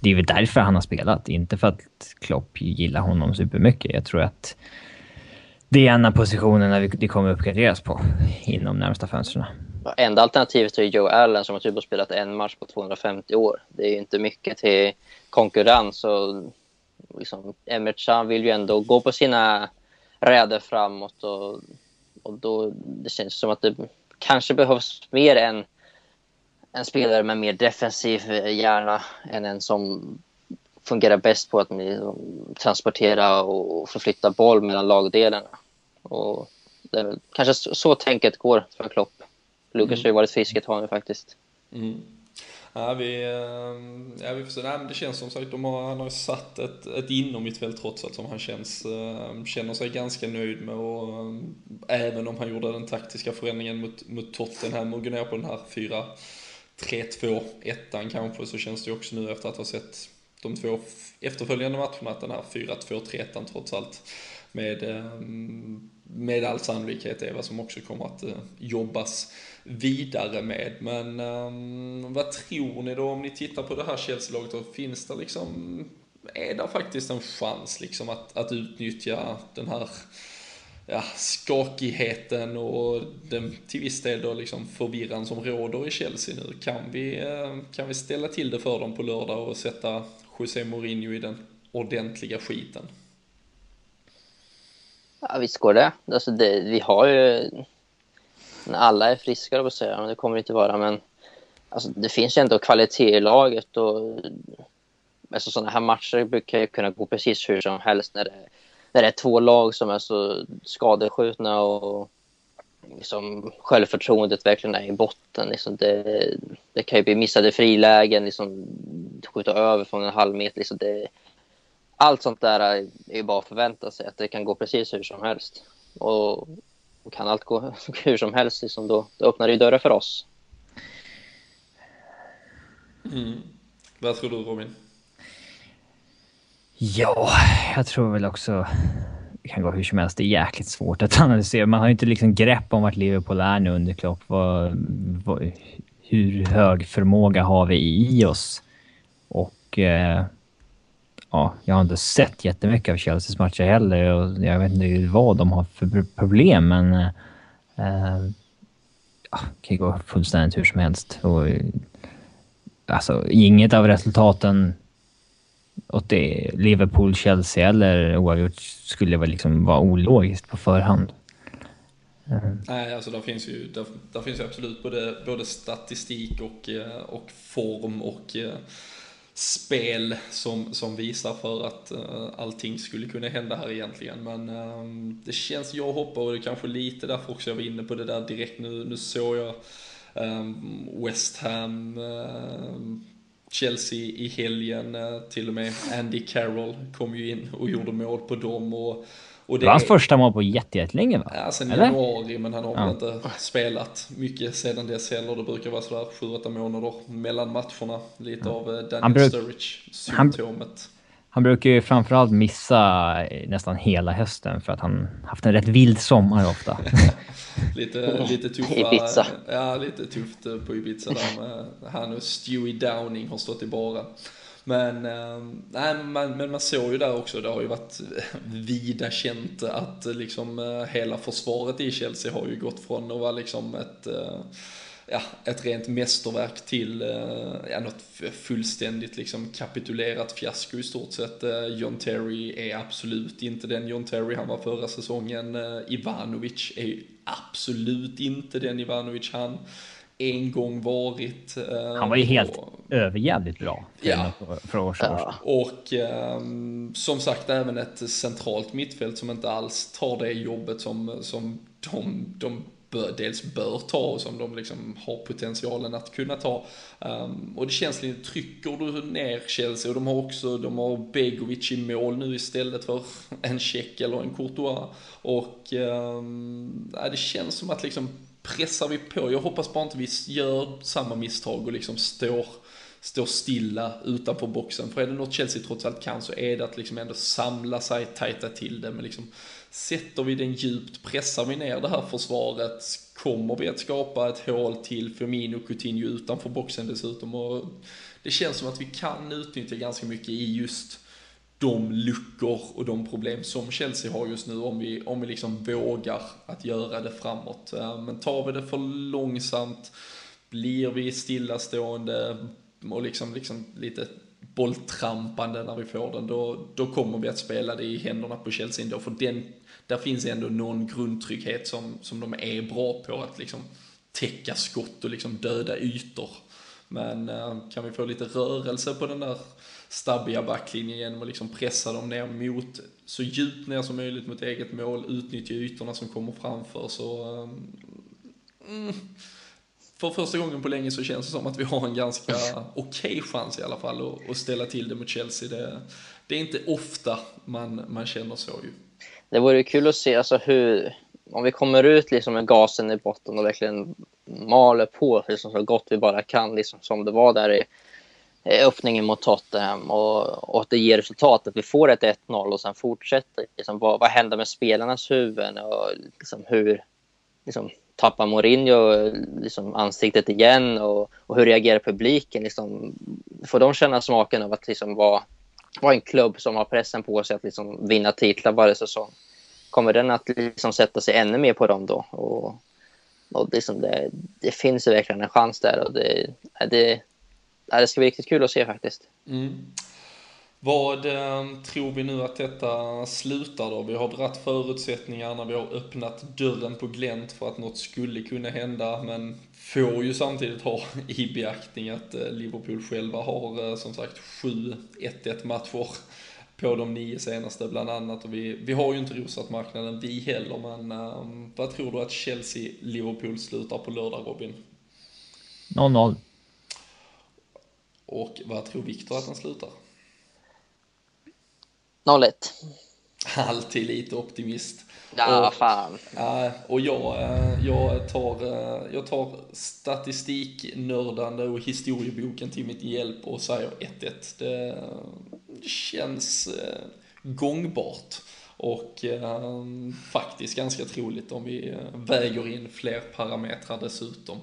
det är väl därför han har spelat, inte för att Klopp gillar honom supermycket. Jag tror att det är en av positionerna det kommer uppgraderas på inom närmsta fönstren. Enda alternativet är Joe Allen som har typ spelat en match på 250 år. Det är ju inte mycket till konkurrens och liksom, Emerson vill ju ändå gå på sina räder framåt och, och då det känns som att det kanske behövs mer än en spelare med mer defensiv hjärna än en som fungerar bäst på att transportera och förflytta boll mellan lagdelarna. Och det är väl kanske så, så tänket går för Klopp. Lukas mm. har ju varit frisk ett tag nu faktiskt. Mm. Ja, vi, eh, ja, vi får se. Nej, men det känns som sagt, de har, han har satt ett, ett inom mittfält trots att som han känns, känner sig ganska nöjd med och även om han gjorde den taktiska förändringen mot, mot Tottenham och går ner på den här 4 3-2 ettan kanske så känns det ju också nu efter att ha sett de två efterföljande matcherna att den här 4-2-3-1 trots allt med, eh, med all sannolikhet är vad som också kommer att eh, jobbas vidare med. Men um, vad tror ni då om ni tittar på det här Chelsea-laget? Finns det liksom, är det faktiskt en chans liksom att, att utnyttja den här ja, skakigheten och den till viss del då liksom förvirran som råder i Chelsea nu. Kan vi, eh, kan vi ställa till det för dem på lördag och sätta José Mourinho i den ordentliga skiten? Ja, visst går det. Alltså det vi har ju... Alla är friska, på säga, men det kommer det inte vara. Men alltså, det finns ju ändå kvalitet i laget. Och, alltså, sådana här matcher brukar ju kunna gå precis hur som helst när det när det är två lag som är så skadeskjutna och liksom självförtroendet verkligen är i botten. Liksom det, det kan ju bli missade frilägen, liksom, skjuta över från en halv meter. Liksom det, allt sånt där är ju bara att förvänta sig att det kan gå precis hur som helst. Och, och kan allt gå [LAUGHS] hur som helst, liksom, då, då öppnar det ju dörrar för oss. Mm. Vad tror du Robin? Ja, jag tror väl också det kan gå hur som helst. Det är jäkligt svårt att [LAUGHS] analysera. Man har ju inte liksom grepp om vart Liverpool är nu under Klopp. Vad, vad, hur hög förmåga har vi i oss? Och eh, ja, jag har inte sett jättemycket av Chelseas matcher heller och jag vet inte vad de har för problem, men eh, eh, ja, det kan gå fullständigt hur som helst. Och, eh, alltså, inget av resultaten åt det Liverpool, Chelsea eller oavgjort skulle väl liksom vara ologiskt på förhand. Mm. Nej, alltså där finns ju, där, där, finns ju absolut både, både statistik och, eh, och form och eh, spel som, som visar för att uh, allting skulle kunna hända här egentligen. Men uh, det känns, jag hoppar och det är kanske lite därför också jag var inne på det där direkt nu. Nu såg jag um, West Ham, uh, Chelsea i helgen, uh, till och med Andy Carroll kom ju in och gjorde mål på dem. Och, och det, det var hans första mål på jättelänge va? Ja, sen i januari, men han har väl inte spelat mycket sedan dess heller. Det brukar vara sådär 7-8 månader mellan matcherna. Lite av eh, Daniel bruk, Sturridge-symptomet. Han, han, brukar ju framförallt missa nästan hela hösten för att han haft en rätt vild sommar ofta. [LAUGHS] lite, lite tuffa, Ibiza. Ja, lite tufft på Ibiza där med han och Stewie Downing har stått i baren. Men, äh, nej, man, men man såg ju där också, det har ju varit vida känt att liksom hela försvaret i Chelsea har ju gått från att vara liksom ett ja, ett rent mästerverk till ja, något fullständigt liksom kapitulerat fiasko i stort sett. John Terry är absolut inte den John Terry han var förra säsongen. Ivanovic är absolut inte den Ivanovic han en gång varit. Han var ju helt och, överjävligt bra för, ja. för år sedan. Ja. Och um, som sagt även ett centralt mittfält som inte alls tar det jobbet som, som de, de bör, dels bör ta och som de liksom har potentialen att kunna ta. Um, och det känns lite, trycker du ner Chelsea och de har också, de har Begovic i mål nu istället för [LAUGHS] en check eller en Courtois. Och um, det känns som att liksom pressar vi på. Jag hoppas bara inte vi gör samma misstag och liksom står, står stilla utanför boxen. För är det något Chelsea trots allt kan så är det att liksom ändå samla sig, tajta till det. med liksom, sätter vi den djupt, pressar vi ner det här försvaret, kommer vi att skapa ett hål till Firmino och Coutinho utanför boxen dessutom. Och det känns som att vi kan utnyttja ganska mycket i just de luckor och de problem som Chelsea har just nu om vi, om vi liksom vågar att göra det framåt. Eh, men tar vi det för långsamt, blir vi stillastående och liksom, liksom lite bolltrampande när vi får den, då, då kommer vi att spela det i händerna på Chelsea ändå. För den, där finns ändå någon grundtrygghet som, som de är bra på att liksom täcka skott och liksom döda ytor. Men eh, kan vi få lite rörelse på den där stabbiga backlinjen genom att liksom pressa dem ner mot, så djupt ner som möjligt mot eget mål, utnyttja ytorna som kommer framför så eh, mm, för första gången på länge så känns det som att vi har en ganska okej okay chans i alla fall att, att ställa till det mot Chelsea. Det, det, är inte ofta man, man känner så ju. Det vore kul att se alltså hur, om vi kommer ut liksom med gasen i botten och verkligen maler på liksom så gott vi bara kan, liksom som det var där i öppningen mot Tottenham och, och att det ger resultat, att vi får ett 1-0 och sen fortsätter. Liksom, vad, vad händer med spelarnas huvuden och liksom, hur liksom, tappar Mourinho liksom, ansiktet igen och, och hur reagerar publiken? Liksom, får de känna smaken av att liksom, vara, vara en klubb som har pressen på sig att liksom, vinna titlar varje säsong? Kommer den att liksom, sätta sig ännu mer på dem då? Och, och liksom, det, det finns verkligen en chans där och det, det det ska bli riktigt kul att se faktiskt. Mm. Vad eh, tror vi nu att detta slutar då? Vi har dratt förutsättningarna, vi har öppnat dörren på glänt för att något skulle kunna hända, men får ju samtidigt ha [LAUGHS] i beaktning att eh, Liverpool själva har eh, som sagt sju 1-1 matcher på de nio senaste bland annat. Och vi, vi har ju inte rosat marknaden vi heller, men um, vad tror du att Chelsea-Liverpool slutar på lördag Robin? 0-0. Och vad tror Viktor att den slutar? 0-1. Alltid lite optimist. Ja, och, fan. Och jag, eh, jag, tar, eh, jag tar statistiknördande och historieboken till mitt hjälp och säger 1-1. Det, känns eh, gångbart och faktiskt ganska troligt om vi väger in fler parametrar dessutom.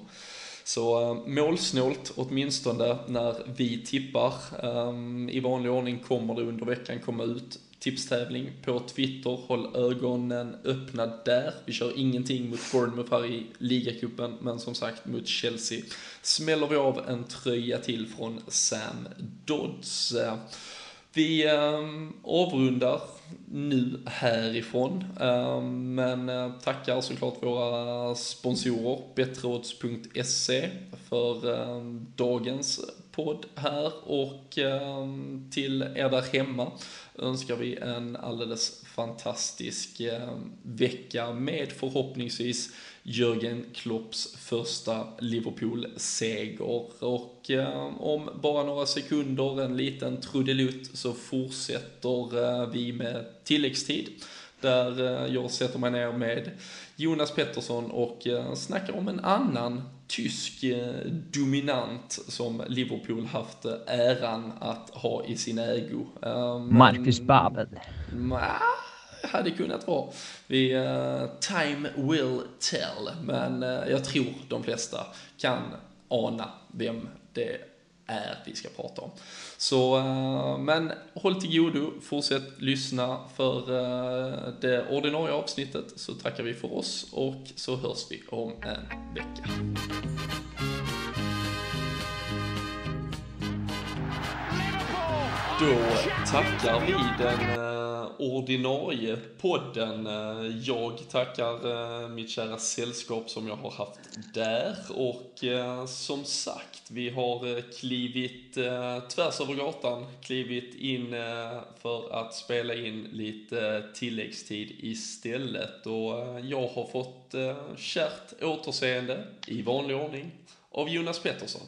Så eh, målsnålt åtminstone när vi tippar. Eh, I vanlig ordning kommer det under veckan komma ut tipstävling på Twitter. Håll ögonen öppna där. Vi kör ingenting mot Bournemouth här i ligacupen, men som sagt mot Chelsea smäller vi av en tröja till från Sam Dodds. Vi ehm, avrundar nu härifrån. Ehm, men eh, tackar såklart våra sponsorer, bettråds.se för ehm, dagens podd här och till er där hemma önskar vi en alldeles fantastisk vecka med förhoppningsvis Jörgen Klopps första Liverpool-seger. Och eh, om bara några sekunder, en liten trudelutt, så fortsätter eh, vi med tilläggstid. Där eh, jag sätter mig ner med Jonas Pettersson och eh, snackar om en annan tysk eh, dominant som Liverpool haft äran att ha i sin ägo. Eh, Marcus Babel. Nah, hade kunnat vara. Vi, uh, time will tell, men uh, jag tror de flesta kan ana vem det är vi ska prata om. Så, uh, men håll till godo, fortsätt lyssna för det ordinarie avsnittet så tackar vi för oss och så hörs vi om en vecka. Då tackar vi den ordinarie podden. Eh, jag tackar eh, mitt kära sällskap som jag har haft där och eh, som sagt, vi har klivit tvärs över gatan, klivit in för att spela in lite tilläggstid istället och jag har fått kärt återseende i vanlig ordning av Jonas Pettersson.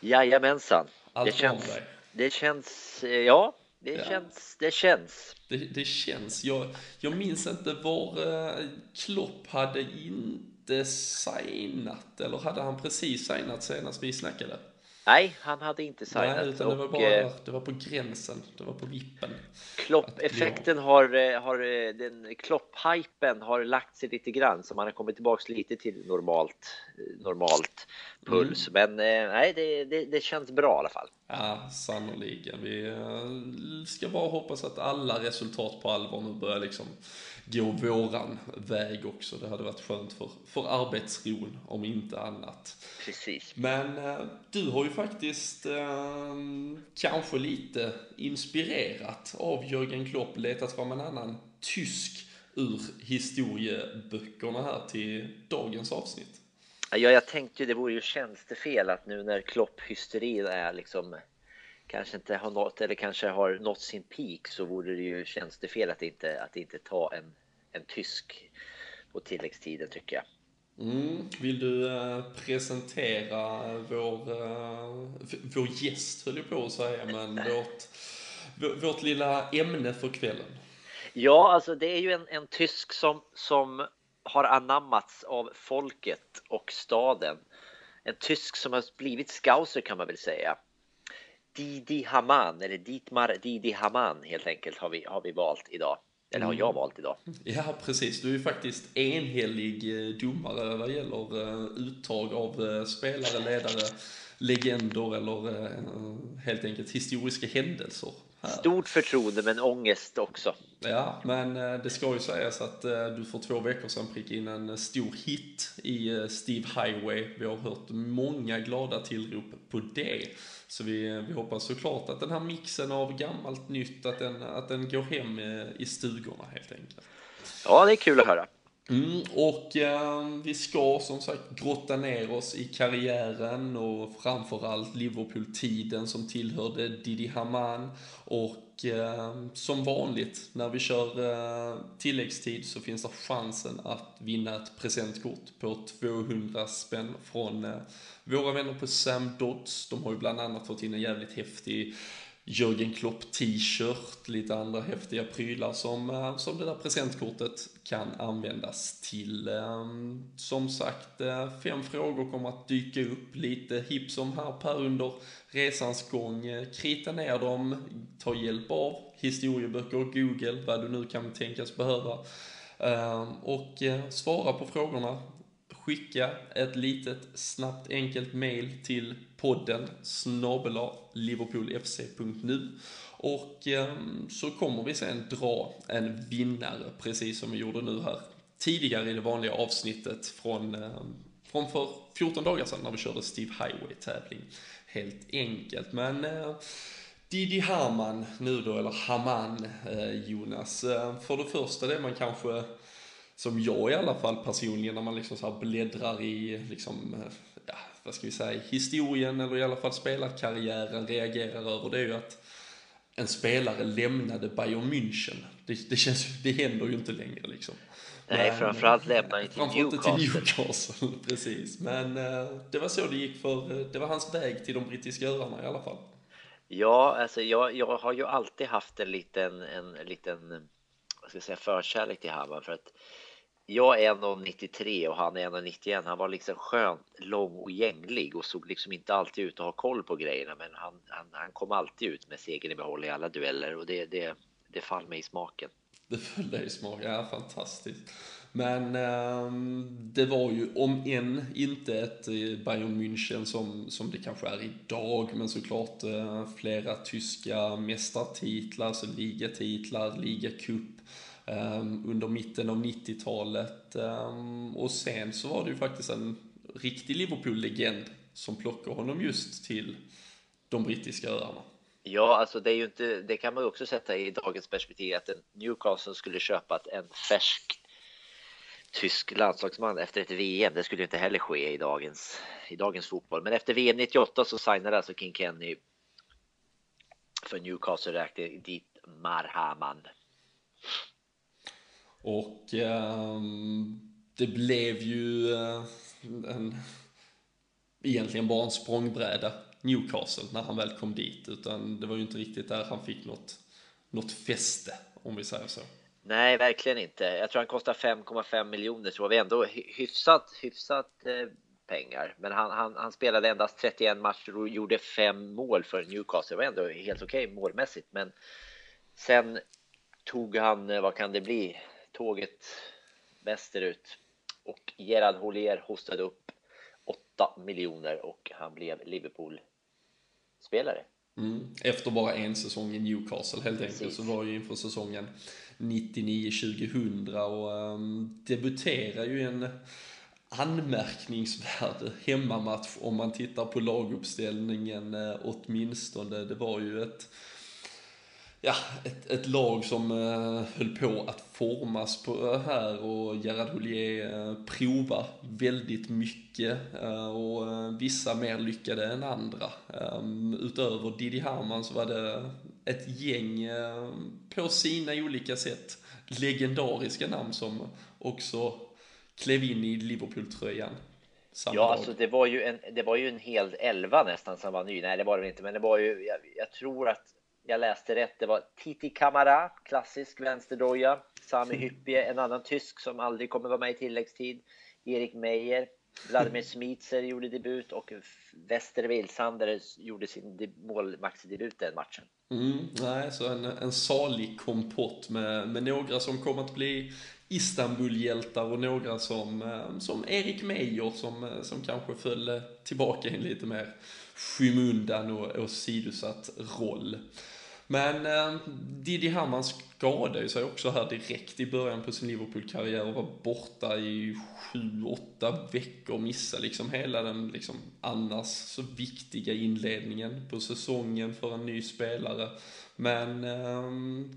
Jajamensan. Allt det känns, det känns, ja, det ja. känns. Det känns. Det, det känns. Jag, jag minns inte var uh, Klopp hade inte signat, eller hade han precis signat senast vi snackade? Nej, han hade inte signat. Nej, utan det var bara eh, det var på gränsen, det var på vippen. Klopp-effekten har, eh, har den Klopp-hypen har lagt sig lite grann så man har kommit tillbaks lite till normalt, normalt puls. Mm. Men nej, det, det, det, känns bra i alla fall. Ja, sannoliken. Vi eh, ska bara hoppas att alla resultat på allvar nu börjar liksom gå våran väg också. Det hade varit skönt för, för arbetsron, om inte annat. Precis. Men eh, du har ju faktiskt eh, kanske lite inspirerat av Jörgen Klopp letat fram en annan tysk ur historieböckerna här till dagens avsnitt. Ja, jag tänkte ju det vore ju tjänstefel att nu när Klopp-hysterin är liksom kanske inte har nått eller kanske har nått sin peak så vore det ju tjänstefel att inte, att inte ta en, en tysk på tilläggstiden tycker jag. Mm. Vill du äh, presentera vår, äh, vår gäst höll jag på att säga, men [LAUGHS] vårt, vårt lilla ämne för kvällen? Ja, alltså det är ju en, en tysk som, som har anammats av folket och staden. En tysk som har blivit scouser kan man väl säga. Didi Haman, eller Dietmar Didi Haman helt enkelt har vi, har vi valt idag. Eller har jag mm. valt idag. Ja, precis. Du är ju faktiskt enhällig eh, domare vad gäller eh, uttag av eh, spelare, ledare, legender eller helt enkelt historiska händelser Stort förtroende men ångest också. Ja, men eh, det ska ju sägas att eh, du för två veckor sedan prickade in en stor hit i eh, Steve Highway. Vi har hört många glada tillrop på det. Så vi, vi hoppas såklart att den här mixen av gammalt nytt, att den, att den går hem i stugorna helt enkelt. Ja, det är kul att höra. Mm, och eh, vi ska som sagt grotta ner oss i karriären och framförallt Liverpool-tiden som tillhörde Didi Haman. Och eh, som vanligt när vi kör eh, tilläggstid så finns det chansen att vinna ett presentkort på 200 spänn från eh, våra vänner på Sam Dodds. De har ju bland annat fått in en jävligt häftig Jörgen Klopp t-shirt, lite andra häftiga prylar som, eh, som det där presentkortet kan användas till. Ehm, som sagt, eh, fem frågor kommer att dyka upp, lite hipp som happ här under resans gång. Eh, krita ner dem, ta hjälp av historieböcker, Google, vad du nu kan tänkas behöva. Ehm, och svara på frågorna skicka ett litet snabbt enkelt mail till podden snabela liverpoolfc.nu och eh, så kommer vi sen dra en vinnare precis som vi gjorde nu här tidigare i det vanliga avsnittet från, eh, från för 14 dagar sedan när vi körde Steve Highway tävling helt enkelt. Men eh, Didi Hamann nu då, eller Haman eh, Jonas. Eh, för det första det man kanske, som jag i alla fall personligen, när man liksom så här bläddrar i liksom, eh, ja, vad ska vi säga, historien eller i alla fall spelarkarriären reagerar över det är ju att en spelare lämnade Bayern München. Det, det, känns, det händer ju inte längre liksom. Nej, Men, framförallt lämnar han till Newcastle. till Newcastle. [LAUGHS] Precis, men eh, det var så det gick för, det var hans väg till de brittiska öarna i alla fall. Ja, alltså jag, jag har ju alltid haft en liten, en, en liten vad ska jag säga, förkärlek till Hammar för att jag är 1,93 och han är 1,91. Han var liksom skön, lång och gänglig och såg liksom inte alltid ut att ha koll på grejerna. Men han, han, han kom alltid ut med segern i behåll i alla dueller och det, det, det fall mig i smaken. Det föll dig i smaken, ja fantastiskt. Men um, det var ju, om än inte ett eh, Bayern München som, som det kanske är idag, men såklart uh, flera tyska mästartitlar, alltså ligatitlar, ligacup Ehm, under mitten av 90-talet. Ehm, och sen så var det ju faktiskt en riktig Liverpool-legend som plockade honom just till de brittiska öarna. Ja, alltså det är ju inte, det kan man ju också sätta i dagens perspektiv att Newcastle skulle köpa en färsk tysk landslagsman efter ett VM. Det skulle inte heller ske i dagens, i dagens fotboll. Men efter VM 98 så signade alltså King Kenny för Newcastle räknade dit Marhaman. Och eh, det blev ju eh, en, egentligen bara en språngbräda Newcastle när han väl kom dit. Utan det var ju inte riktigt där han fick något, något fäste, om vi säger så. Nej, verkligen inte. Jag tror han kostar 5,5 miljoner, tror vi ändå hyfsat, hyfsat eh, pengar. Men han, han, han, spelade endast 31 matcher och gjorde fem mål för Newcastle. Det var ändå helt okej okay, målmässigt. Men sen tog han, eh, vad kan det bli, tåget västerut. Och Gerard Houllier hostade upp 8 miljoner och han blev Liverpool-spelare. Mm. Efter bara en säsong i Newcastle helt enkelt Precis. så var ju inför säsongen 99-2000 och um, debuterar ju en anmärkningsvärd hemmamatch om man tittar på laguppställningen uh, åtminstone. Det var ju ett ja, ett, ett lag som eh, höll på att formas på här och Gerard Houllier eh, provar väldigt mycket eh, och eh, vissa mer lyckade än andra. Um, utöver Didi Hamann så var det ett gäng eh, på sina olika sätt legendariska namn som också klev in i Liverpool-tröjan. Ja, dag. alltså det var ju en, det var ju en hel elva nästan som var ny. Nej, det var det inte, men det var ju, jag, jag tror att jag läste rätt. Det var Titi Kamara, klassisk vänsterdoja. Sami Hyppie, en annan tysk som aldrig kommer vara med i tilläggstid. Erik Meyer, Vladimir Smitser gjorde debut och Wester Wilsander gjorde sin målmaxdebut den matchen. Mm, nej, så en, en salig kompott med, med några som kommer att bli Istanbul-hjältar och några som, eh, som Erik Meyer som, eh, som kanske föll tillbaka i en lite mer skymundan och åsidosatt roll. Men eh, Didi Hamann skadade ju sig också här direkt i början på sin Liverpool-karriär och var borta i sju, åtta veckor, missade liksom hela den liksom annars så viktiga inledningen på säsongen för en ny spelare. Men eh,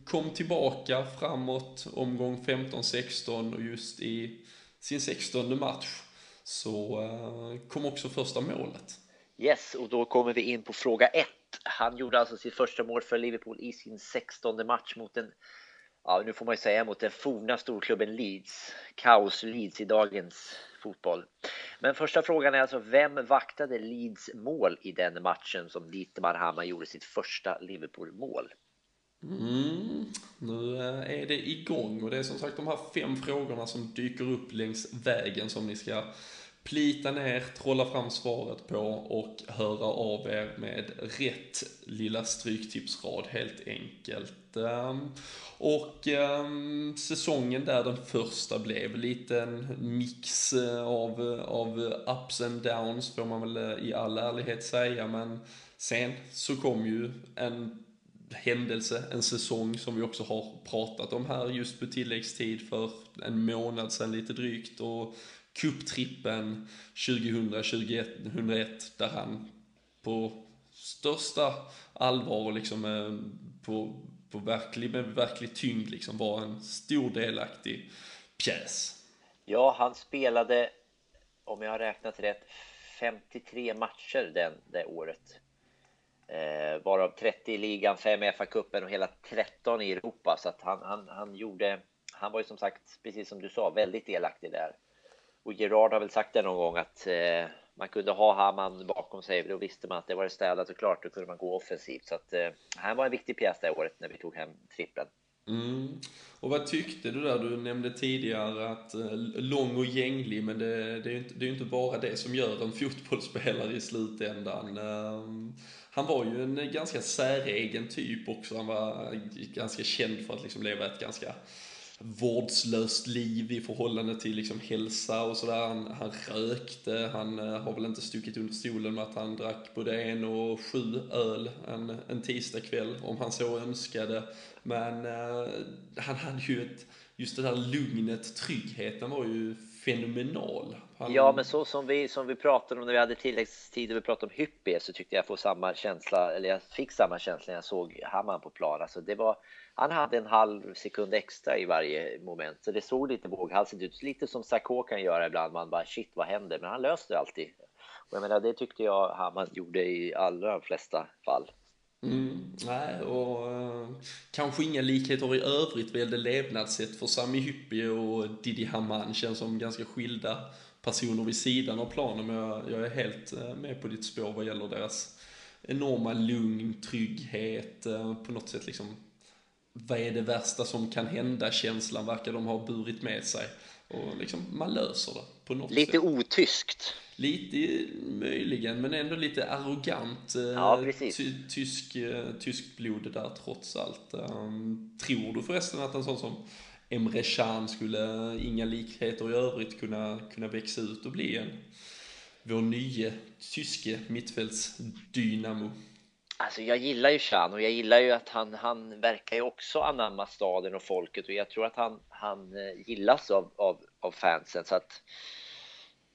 kom tillbaka framåt omgång 15-16 och just i sin 16 match så eh, kom också första målet. Yes, och då kommer vi in på fråga 1. Han gjorde alltså sitt första mål för Liverpool i sin 16 match mot en, ja nu får man ju säga mot den forna storklubben Leeds. Kaos Leeds i dagens fotboll. Men första frågan är alltså, vem vaktade Leeds mål i den matchen som Dietmar Hammar gjorde sitt första Liverpool-mål? Mm, nu eh, är det igång och det är som sagt de här fem frågorna som dyker upp längs vägen som ni ska plita ner, trolla fram svaret på och höra av er med rätt lilla stryktipsrad helt enkelt. Ehm, och ehm, säsongen där den första blev lite en mix eh, av, av ups and downs får man väl eh, i all ärlighet säga men sen så kom ju en händelse, en säsong som vi också har pratat om här just på tilläggstid för en månad sedan lite drygt och cuptrippen 2000-2001 där han på största allvar och liksom eh, på, på verklig, med verklig tyngd liksom var en stor delaktig pjäs. Ja, han spelade, om jag har räknat rätt, 53 matcher den, det året. Eh, varav 30 i ligan, 5 i FA-cupen och hela 13 i Europa. Så att han, han, han gjorde, han var ju som sagt, precis som du sa, väldigt delaktig där. Och Gerard har väl sagt det någon gång att eh, man kunde ha Hamman bakom sig, då visste man att det var städat och klart, då kunde man gå offensivt. Så att eh, han var en viktig pjäs det året när vi tog hem trippen. Mm. Och vad tyckte du där? Du nämnde tidigare att eh, lång och gänglig, men det, det är ju inte, det är inte bara det som gör en [LAUGHS] fotbollsspelare i slutändan. Ehm, han var ju en ganska säregen typ också. Han var ganska känd för att liksom leva ett ganska vårdslöst liv i förhållande till liksom hälsa och sådär. Han, han rökte, han eh, har väl inte stuckit under stolen med att han drack både en och sju öl en, en tisdagkväll om han så önskade. Men eh, han hade ju ett, just det där lugnet, tryggheten var ju fenomenal. Han... Ja, men så som vi, som vi pratade om när vi hade tilläggstid och vi pratade om Hyppie så tyckte jag få samma känsla, eller jag fick samma känsla när jag såg Hammar på plan. Alltså det var, han hade en halv sekund extra i varje moment, så det såg lite våghalsigt ut. Lite som Sarko kan göra ibland, man bara shit vad händer? Men han löste det alltid. Och jag menar, det tyckte jag Hammar gjorde i allra flesta fall. Mm, nej, och uh, kanske inga likheter i övrigt vad gällde levnadssätt för Sami Hyppie och Didi Hamann känns som ganska skilda personer vid sidan av planen, men jag, jag är helt uh, med på ditt spår vad gäller deras enorma lugn, trygghet, uh, på något sätt liksom vad är det värsta som kan hända känslan verkar de ha burit med sig. Och liksom, man löser det på något lite sätt. Lite otyskt. Lite möjligen, men ändå lite arrogant. Ja, ty tysk, tysk blod där trots allt. Um, tror du förresten att en sån som Emre Can skulle, inga likheter i övrigt, kunna, kunna växa ut och bli en vår nye tyske mittfältsdynamo? Alltså jag gillar ju Chan och jag gillar ju att han, han verkar ju också anamma staden och folket och jag tror att han, han eh, gillas av, av, av fansen så att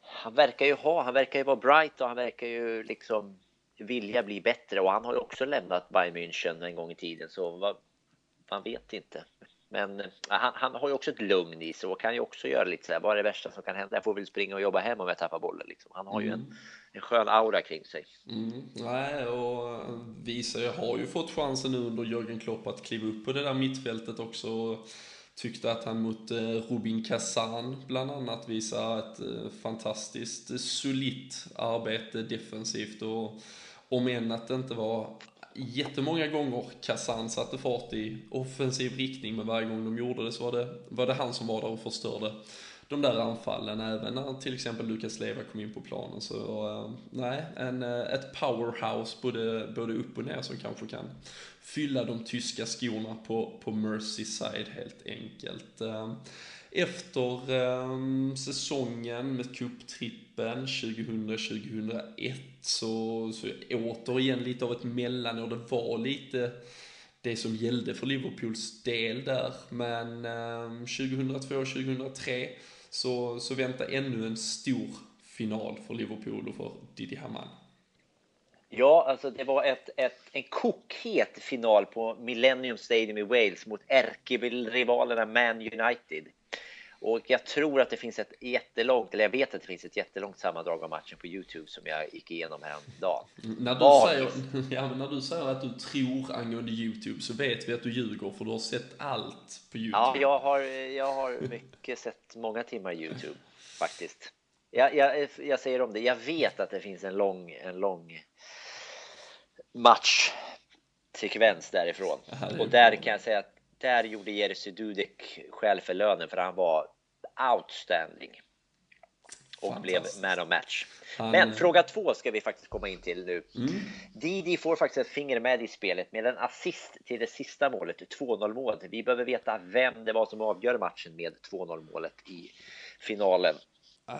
han verkar ju ha, han verkar ju vara bright och han verkar ju liksom vilja bli bättre och han har ju också lämnat Bayern München en gång i tiden så vad, man vet inte. Men eh, han, han, har ju också ett lugn i sig och kan ju också göra lite så här, vad är det värsta som kan hända? Jag får väl springa och jobba hem om jag tappar bollen liksom. Han har ju en, mm en skön aura kring sig. Mm, nej, och eh, visar jag har ju fått chansen nu under Jörgen Klopp att kliva upp på det där mittfältet också. Tyckte att han mot eh, Rubin Kazan bland annat visar ett eh, fantastiskt solitt arbete defensivt och om än att det inte var jättemånga gånger Kazan satte fart i offensiv riktning men varje gång de gjorde det så var det, var det han som var där och förstörde de där anfallen även när till exempel Lukas Leva kom in på planen. Så uh, nej, en, uh, ett powerhouse både, både upp och ner som kanske kan fylla de tyska skorna på, på Merseyside helt enkelt. Uh, efter um, säsongen med cuptrippen 2000-2001 så, så återigen lite av ett mellanår. Det var lite det som gällde för Liverpools del där. Men 2002-2003 så, så väntar ännu en stor final för Liverpool och för Didi Hamann. Ja, alltså det var ett, ett, en kokhet final på Millennium Stadium i Wales mot ärkerivalerna Man United. Och jag tror att det finns ett jättelångt, eller jag vet att det finns ett jättelångt sammandrag av matchen på Youtube som jag gick igenom häromdagen. När du, säger, [LAUGHS] ja, när du säger att du tror angående Youtube så vet vi att du ljuger för du har sett allt på Youtube. Ja, jag har, jag har mycket sett många timmar Youtube faktiskt. Jag, jag, jag säger om det, jag vet att det finns en lång, en lång matchsekvens därifrån. Och där kan jag säga att där gjorde Jerzy Dudek skäl för lönen för han var outstanding. Och blev man of match. Han... Men fråga två ska vi faktiskt komma in till nu. Mm. Didi får faktiskt ett finger med i spelet med en assist till det sista målet, 2-0 målet. Vi behöver veta vem det var som avgör matchen med 2-0 målet i finalen.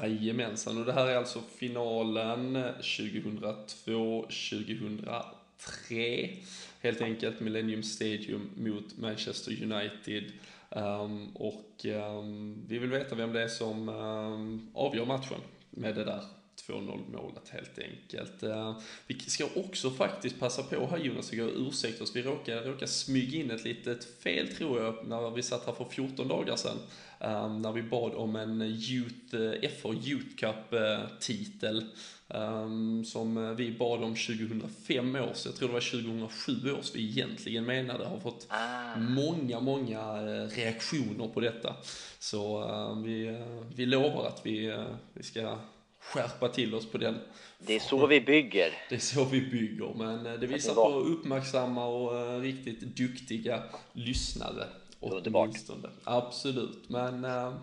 Jajamensan, och det här är alltså finalen 2002-2003 helt enkelt Millennium Stadium mot Manchester United. Um, och um, vi vill veta vem det är som um, avgör matchen med det där 2-0 målet helt enkelt. Eh, vi ska också faktiskt passa på här Jonas, vi ursäkta oss, vi råkade, råkade smyga in ett litet fel tror jag när vi satt här för 14 dagar sedan. Um, när vi bad om en Youth, FH Youth Cup-titel. Um, som vi bad om 2005 års, jag tror det var 2007 års vi egentligen menade, har fått ah. många, många reaktioner på detta. Så uh, vi, vi lovar att vi, vi ska skärpa till oss på den. Det är så vi bygger. Det är så vi bygger, men det visar på uppmärksamma och riktigt duktiga lyssnare. Underbart. Absolut, men... Uh...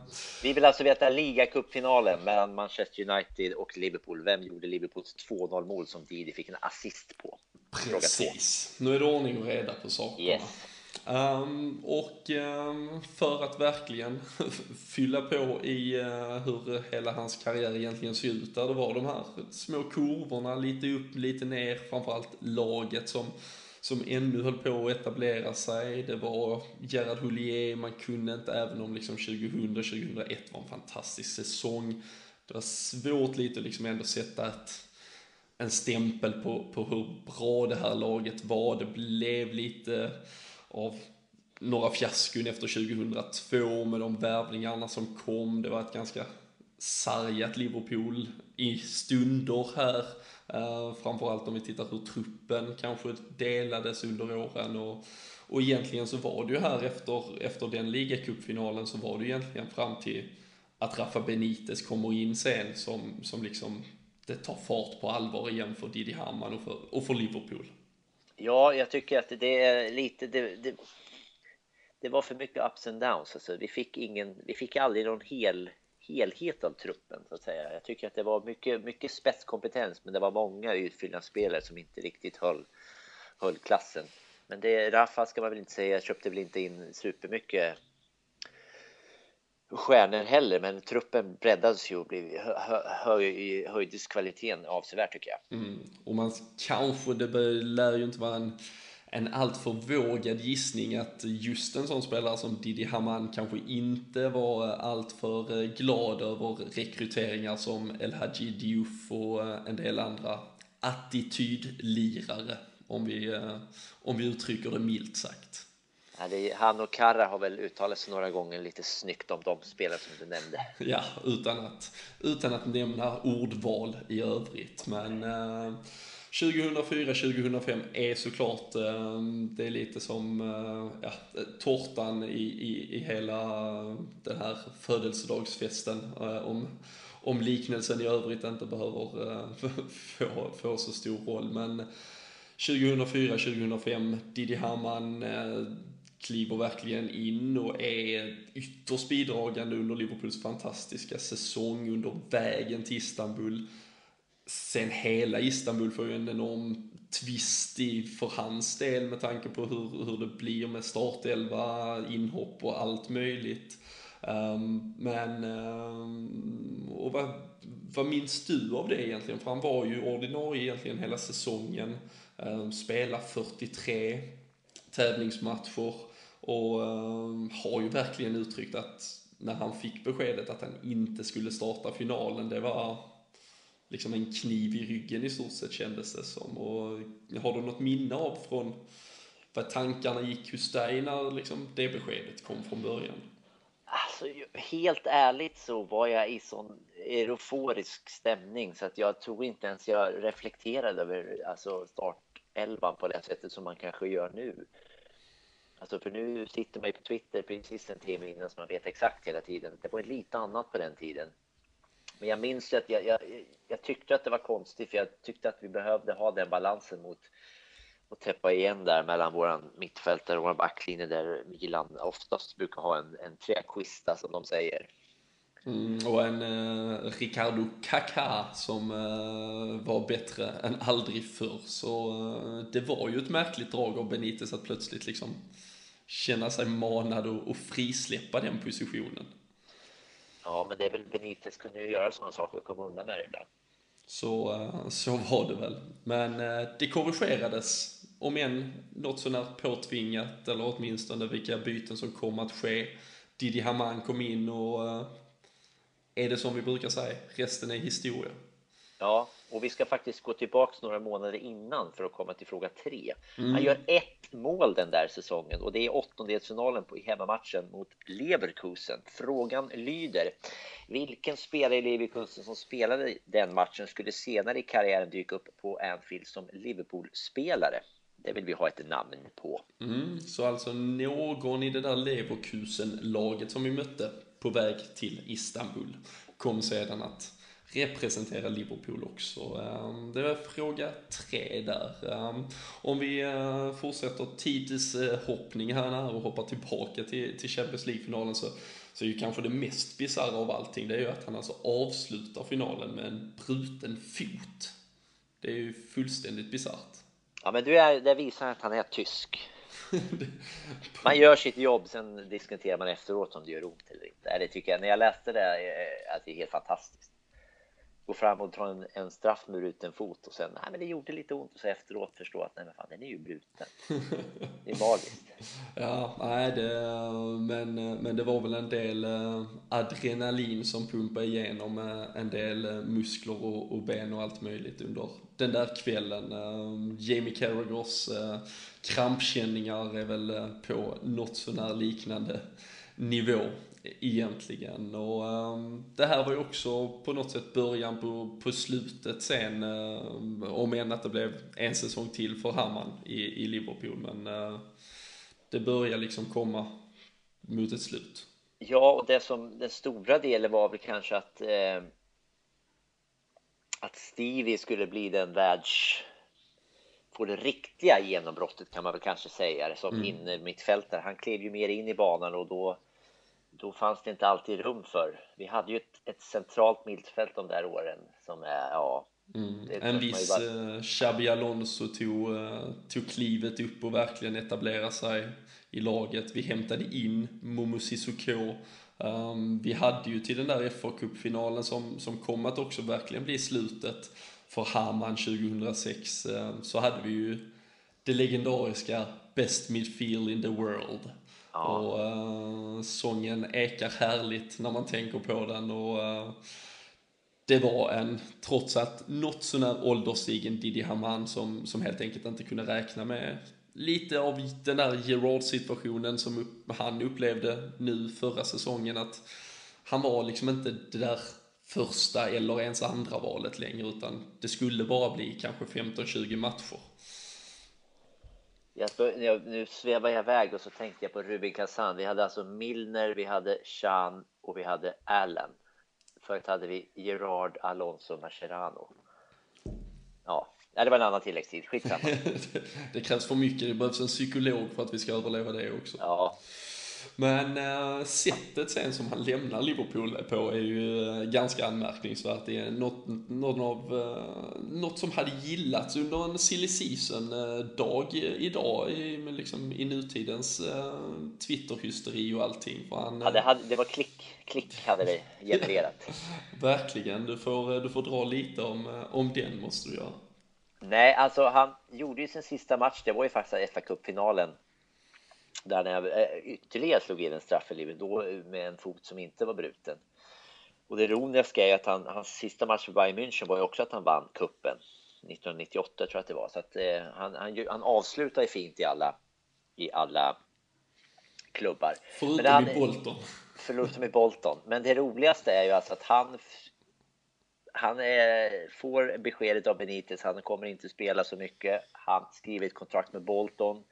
Vi vill alltså veta ligacupfinalen mellan Manchester United och Liverpool. Vem gjorde Liverpools 2-0 mål som Didi fick en assist på? Precis. Nu är det ordning och reda på sakerna. Yes. Um, och um, för att verkligen [LAUGHS] fylla på i uh, hur hela hans karriär egentligen ser ut, där det var de här små kurvorna, lite upp, lite ner, framförallt laget som som ännu höll på att etablera sig. Det var Gerard Houllier, man kunde inte, även om liksom 2000-2001 var en fantastisk säsong. Det var svårt lite att liksom ändå sätta ett, en stämpel på, på hur bra det här laget var. Det blev lite av några fiaskon efter 2002 med de värvningarna som kom. Det var ett ganska sargat Liverpool i stunder här. Uh, framförallt om vi tittar hur truppen kanske delades under åren och, och egentligen så var det ju här efter, efter den ligacupfinalen så var det ju egentligen fram till att Rafa Benitez kommer in sen som, som liksom det tar fart på allvar igen för Didi Hamann och för, och för Liverpool. Ja, jag tycker att det är lite, det, det, det var för mycket ups and downs. Alltså, vi fick ingen, vi fick aldrig någon hel helhet av truppen så att säga. Jag tycker att det var mycket, mycket spetskompetens, men det var många utfyllnadsspelare som inte riktigt höll, höll klassen. Men det, Rafa ska man väl inte säga, köpte väl inte in supermycket stjärnor heller, men truppen breddades ju och blev, hö, hö, höjdes kvaliteten avsevärt tycker jag. Mm. Och man kanske, det lär ju inte vara en en alltför vågad gissning att just en sån spelare som Didi Haman kanske inte var alltför glad över rekryteringar som El Hadji Diouf och en del andra attitydlirare, om vi, om vi uttrycker det milt sagt. Ja, han och Karra har väl uttalat sig några gånger lite snyggt om de spelare som du nämnde. [LAUGHS] Ja, utan att, utan att nämna ordval i övrigt. Men eh, 2004-2005 är såklart, eh, det är lite som eh, ja, tårtan i, i, i hela den här födelsedagsfesten. Eh, om, om liknelsen i övrigt inte behöver eh, [LAUGHS] få, få så stor roll. Men 2004-2005, Didi Hamann eh, kliver verkligen in och är ytterst bidragande under Liverpools fantastiska säsong under vägen till Istanbul Sen hela Istanbul får ju en enorm twist i för hans del med tanke på hur, hur det blir med startelva, inhopp och allt möjligt. Um, men, um, och vad, vad minns du av det egentligen? För han var ju ordinarie egentligen hela säsongen. Um, spela 43 tävlingsmatcher och ehm, har ju verkligen uttryckt att när han fick beskedet att han inte skulle starta finalen, det var liksom en kniv i ryggen i stort sett kändes det som. Och eh, har du något minne av från vad tankarna gick hos dig när liksom det beskedet kom från början? Alltså, helt ärligt så var jag i sån euforisk stämning så att jag tror inte ens jag reflekterade över alltså, startelvan på det sättet som man kanske gör nu. Alltså för nu sitter man ju på Twitter precis en timme innan så man vet exakt hela tiden. Det var lite annat på den tiden. Men jag minns att jag, jag, jag, tyckte att det var konstigt, för jag tyckte att vi behövde ha den balansen mot och täppa igen där mellan våran mittfältare och vår backlinje där Milan oftast brukar ha en, en träkvista som de säger. Mm, och en eh, Ricardo Kaká som eh, var bättre än aldrig förr. Så eh, det var ju ett märkligt drag av Benitez att plötsligt liksom känna sig manad och, och frisläppa den positionen. Ja, men det är väl Benitez kunde ju göra sådana saker och komma undan med det ibland. Så, eh, så var det väl. Men eh, det korrigerades, om än något sånär påtvingat, eller åtminstone vilka byten som kom att ske. Didi Hamann kom in och eh, är det som vi brukar säga, resten är historia. Ja, och vi ska faktiskt gå tillbaks några månader innan för att komma till fråga tre. Han gör ett mål den där säsongen och det är åttondelsfinalen på hemmamatchen mot Leverkusen. Frågan lyder vilken spelare i Leverkusen som spelade den matchen skulle senare i karriären dyka upp på Anfield som Liverpool-spelare? Det vill vi ha ett namn på. Mm, så alltså någon i det där Leverkusen-laget som vi mötte på väg till Istanbul kom sedan att representera Liverpool också. Ehm, det var fråga tre där. Ehm, om vi eh, fortsätter tidshoppning här och hoppar tillbaka till, till Champions League-finalen så, så är ju kanske det mest bisarra av allting, det är ju att han alltså avslutar finalen med en bruten fot. Det är ju fullständigt bisarrt. Ja, men du är, det visar att han är tysk. [LAUGHS] Man gör sitt jobb, sen diskuterar man efteråt om det gör ont eller inte. Det tycker jag, när jag läste det, eh, att det är helt fantastiskt gå fram och ta en, en straff med bruten fot och sen, nej men det gjorde lite ont och så efteråt förstå att nej men fan den är ju bruten. Det är magiskt. [LAUGHS] ja, nej det, men, men det var väl en del eh, adrenalin som pumpade igenom eh, en del eh, muskler och, och ben och allt möjligt under den där kvällen. Jamie Carragers krampkänningar är väl på något sånär liknande nivå egentligen. Och um, det här var ju också på något sätt början på, på slutet sen, uh, om än att det blev en säsong till för Hammar i, i Liverpool. Men uh, det börjar liksom komma mot ett slut. Ja, och det som den stora delen var väl kanske att eh, att Stevie skulle bli den världs få det riktiga genombrottet kan man väl kanske säga som mm. mittfältare. Han klev ju mer in i banan och då då fanns det inte alltid rum för. Vi hade ju ett, ett centralt mittfält de där åren som är, ja. Mm. En viss bara... uh, Xabi Alonso tog, uh, tog klivet upp och verkligen etablerade sig i laget. Vi hämtade in Momo Sissoko. Um, vi hade ju till den där fa Cup-finalen som, som kom att också verkligen bli slutet för Haman 2006, uh, ehm, så hade vi ju det legendariska Best Midfield in the World. Ja. Och uh, sången ekar härligt när man tänker på den och uh, det var en, trots att något sånär ålderstigen Didi Haman som, som helt enkelt inte kunde räkna med lite av den där Gerard-situationen som upp, han upplevde nu förra säsongen att han var liksom inte det där första eller ens andra valet längre utan det skulle bara bli kanske 15-20 matcher. Jag, nu svävar jag iväg och så tänkte jag på Rubin Kazan. Vi hade alltså Milner, vi hade Chan och vi hade Allen. Förut hade vi Gerard, Alonso, Mascherano. Ja, det var en annan tilläggstid. Skitsamma. det, [LAUGHS] det krävs för mycket. Det behövs en psykolog för att vi ska överleva det också. Ja, men äh, sättet sen som han lämnar Liverpool på är ju äh, ganska anmärkningsvärt. Det är något, något, av, äh, något som hade gillats under en silly season-dag idag i, liksom, i nutidens Twitter-hysteri och allting. För han, ja, det, hade, det var klick, klick hade det genererat. [LAUGHS] Verkligen, du får, du får dra lite om, om den måste du göra. Nej, alltså han gjorde ju sin sista match, det var ju faktiskt fa Cup-finalen där när jag eh, ytterligare slog in en straff i livet, då med en fot som inte var bruten. Och det ironiska är att han, hans sista match för Bayern München var ju också att han vann kuppen 1998 tror jag att det var. Så att eh, han, han, han avslutar ju fint i alla, i alla klubbar. Förutom han, i Bolton. [LAUGHS] Förutom i Bolton. Men det roligaste är ju alltså att han han är, får beskedet av Benitez, han kommer inte spela så mycket. Han skriver ett kontrakt med Bolton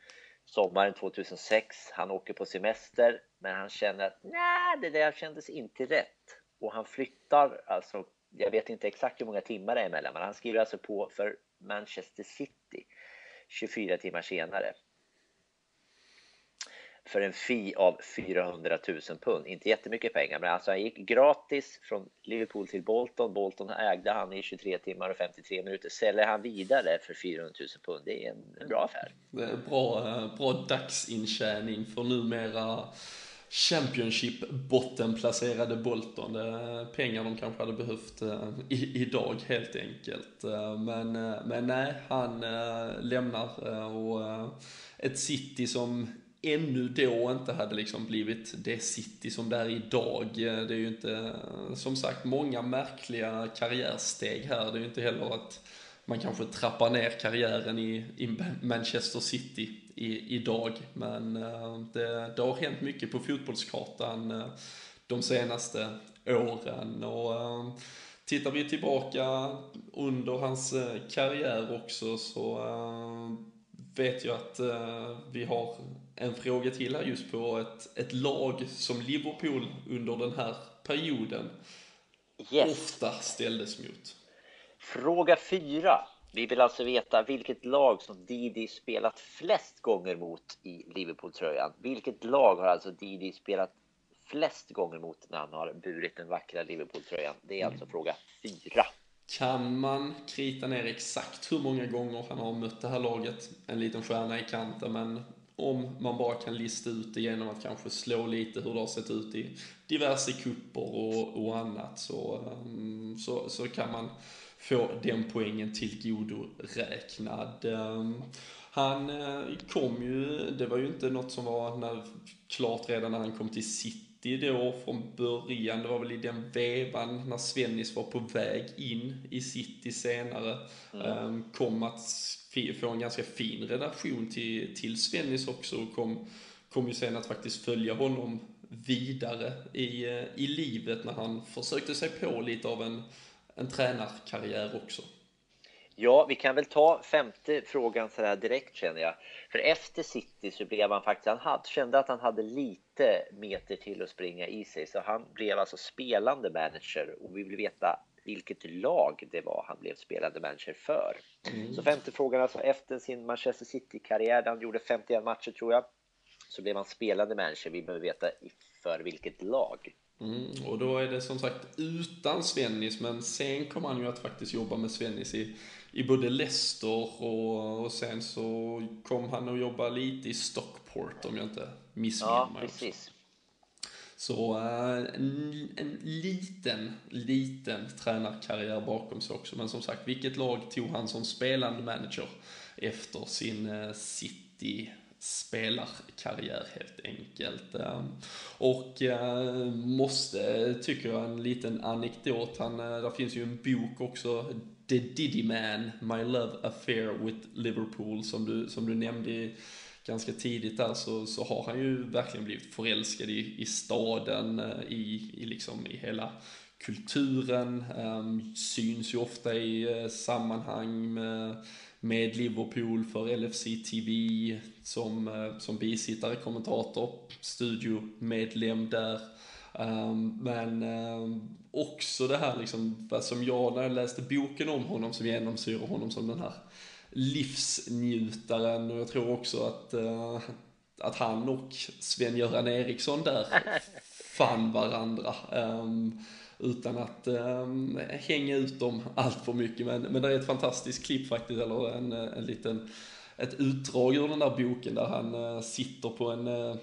sommaren 2006. Han åker på semester, men han känner att nej, det där kändes inte rätt. Och han flyttar, alltså, jag vet inte exakt hur många timmar det är emellan, men han skriver alltså på för Manchester City 24 timmar senare för en fi av 400 000 pund. Inte jättemycket pengar, men alltså han gick gratis från Liverpool till Bolton. Bolton ägde han i 23 timmar och 53 minuter. Säljer han vidare för 400 000 pund. Det är en, bra affär. Det är bra, eh, bra dagsintjäning för numera Championship bottenplacerade Bolton. Det är pengar de kanske hade behövt eh, i, idag helt enkelt. Eh, men, men nej, han lämnar och ett City som ännu då inte hade liksom blivit det City som det är idag. Det är ju inte, som sagt, många märkliga karriärsteg här. Det är ju inte heller att man kanske trappar ner karriären i, i Manchester City i, idag. Men eh, det, det, har hänt mycket på fotbollskartan eh, de senaste åren. Och eh, tittar vi tillbaka under hans karriär också så vet jag att vi har en fråga till här just på ett, ett lag som Liverpool under den här perioden yes. ofta ställdes mot. Fråga fyra. Vi vill alltså veta vilket lag som Didi spelat flest gånger mot i Liverpool-tröjan. Vilket lag har alltså Didi spelat flest gånger mot när han har burit den vackra Liverpool-tröjan? Det är alltså mm. fråga fyra. Kan man krita ner exakt hur många gånger han har mött det här laget? En liten stjärna i kanten, men om man bara kan lista ut det genom att kanske slå lite hur det har sett ut i diverse kupper och, och annat så, ehm, så, så kan man få den poängen tillgodoräknad. Ehm, han eh, kom ju, det var ju inte något som var när, klart redan när han kom till City då från början. Det var väl i den vevan när Svennis var på väg in i City senare. Mm. Um, kom att få en ganska fin relation till, till Svennis också och kom, kom ju sen att faktiskt följa honom vidare i, eh, i livet när han försökte sig på lite av en, en tränarkarriär också. Ja, vi kan väl ta femte frågan så här direkt känner jag. För efter City så blev han faktiskt, han hade, kände att han hade lite meter till att springa i sig, så han blev alltså spelande manager och vi vill veta vilket lag det var han blev spelande manager för. Mm. Så femte frågan alltså, efter sin Manchester City-karriär, där han gjorde 51 matcher tror jag, så blev han spelande manager. Vi behöver veta för vilket lag. Mm, och då är det som sagt utan Svennis, men sen kom han ju att faktiskt jobba med Svennis i, i både Leicester och, och sen så kom han att jobba lite i Stockport om jag inte missminner ja, mig. Precis. Så uh, en, en, liten, liten tränarkarriär bakom sig också. Men som sagt, vilket lag tog han som spelande manager efter sin uh, City spelarkarriär helt enkelt. Ehm, och uh, måste, tycker jag, en liten anekdot. Han, där finns ju en bok också, The Diddy Man, My Love Affair with Liverpool, som du, som du nämnde ganska tidigt där så, så har han ju verkligen blivit förälskad i, i staden, eh, i, i, liksom, i hela kulturen, um, syns ju ofta i uh, sammanhang med, med Liverpool för LFC TV som, uh, som bisittare, kommentator, studiomedlem där. Um, men um, också det här liksom, som jag när jag läste boken om honom som genomsyrar honom som den här livsnjutaren och jag tror också att, uh, att han och Sven-Göran Eriksson där [LAUGHS] fann varandra. Um, utan att hänga ut dem allt för mycket. Men, men det är ett fantastiskt klipp faktiskt, eller en, en liten, ett utdrag ur den där boken där han uh, sitter på en uh,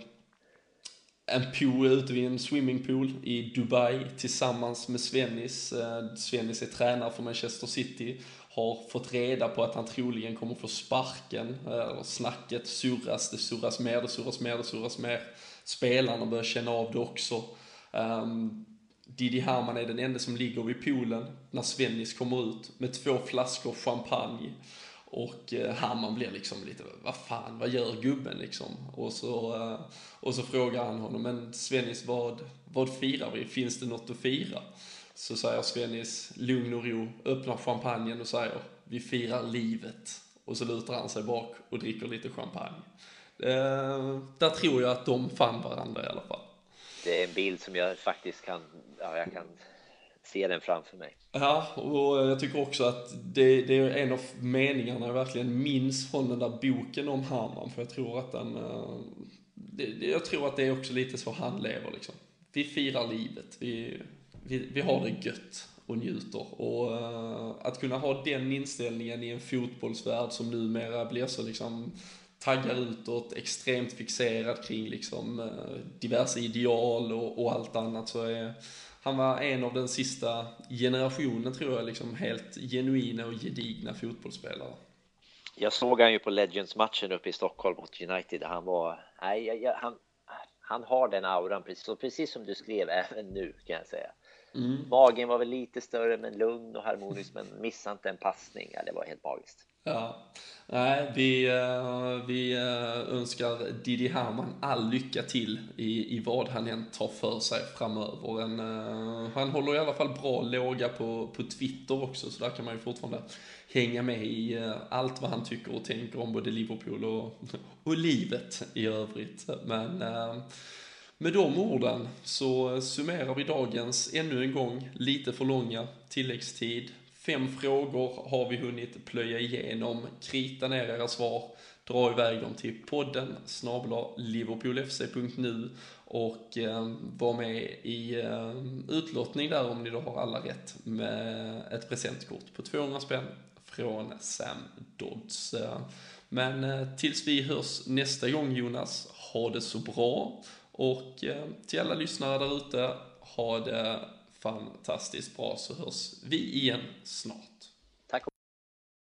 en pool ute vid en swimmingpool i Dubai tillsammans med Svennis. Eh, Svennis är tränare för Manchester City har fått reda på att han troligen kommer få sparken. Eh, snacket surras, det surras mer, det surras mer, det surras mer. Spelarna börjar känna av det också. Ehm, Didi Herman är den enda som ligger vid poolen när Svennis kommer ut med två flaskor champagne. Och eh, blir liksom lite, vad fan, vad gör gubben liksom? Och så, eh, och så frågar han honom, men Svennis vad, vad firar vi? Finns det något att fira? Så säger Svennis, lugn och ro, öppnar champagnen och säger vi firar livet. Och så lutar han sig bak och dricker lite champagne. Eh, där tror jag att de fann varandra i alla fall. Det är en bild som jag faktiskt kan, ja, jag kan se den framför mig. Ja, och jag tycker också att det, det är en av meningarna jag verkligen minns från den där boken om Hamann, för jag tror att den, eh, det, jag tror att det är också lite så han lever liksom. Vi firar livet, vi, vi, vi har det gött och njuter. Och uh, att kunna ha den inställningen i en fotbollsvärld som numera blir så liksom taggar utåt, extremt fixerad kring liksom eh, diverse ideal och, och, allt annat så är han var en av den sista generationen tror jag, liksom helt genuina och gedigna fotbollsspelare. Jag såg han ju på Legends-matchen uppe i Stockholm mot United. Han var, nej, jag, han, han har den auran, precis, precis som du skrev även nu kan jag säga. Mm. Magen var väl lite större men lugn och harmonisk men missade inte en passning. Ja, det var helt magiskt. Ja, nej, vi, eh, vi eh, önskar Didi Hamann all lycka till i, i vad han än tar för sig framöver. En, eh, han håller i alla fall bra låga på, på Twitter också, så där kan man ju fortfarande hänga med i allt vad han tycker och tänker om både Liverpool och, [LAUGHS] och livet i övrigt. Men med de orden så summerar vi dagens, ännu en gång, lite för långa tilläggstid. Fem frågor har vi hunnit plöja igenom. Krita ner era svar, dra iväg dem till podden snabla liverpoolfc.nu och eh, var med i eh, utlottning där om ni då har alla rätt med ett presentkort på 200 spänn från Sam Dodds. Men eh, tills vi hörs nästa gång Jonas, ha det så bra och eh, till alla lyssnare där ute, ha det fantastiskt bra så hörs vi igen snart.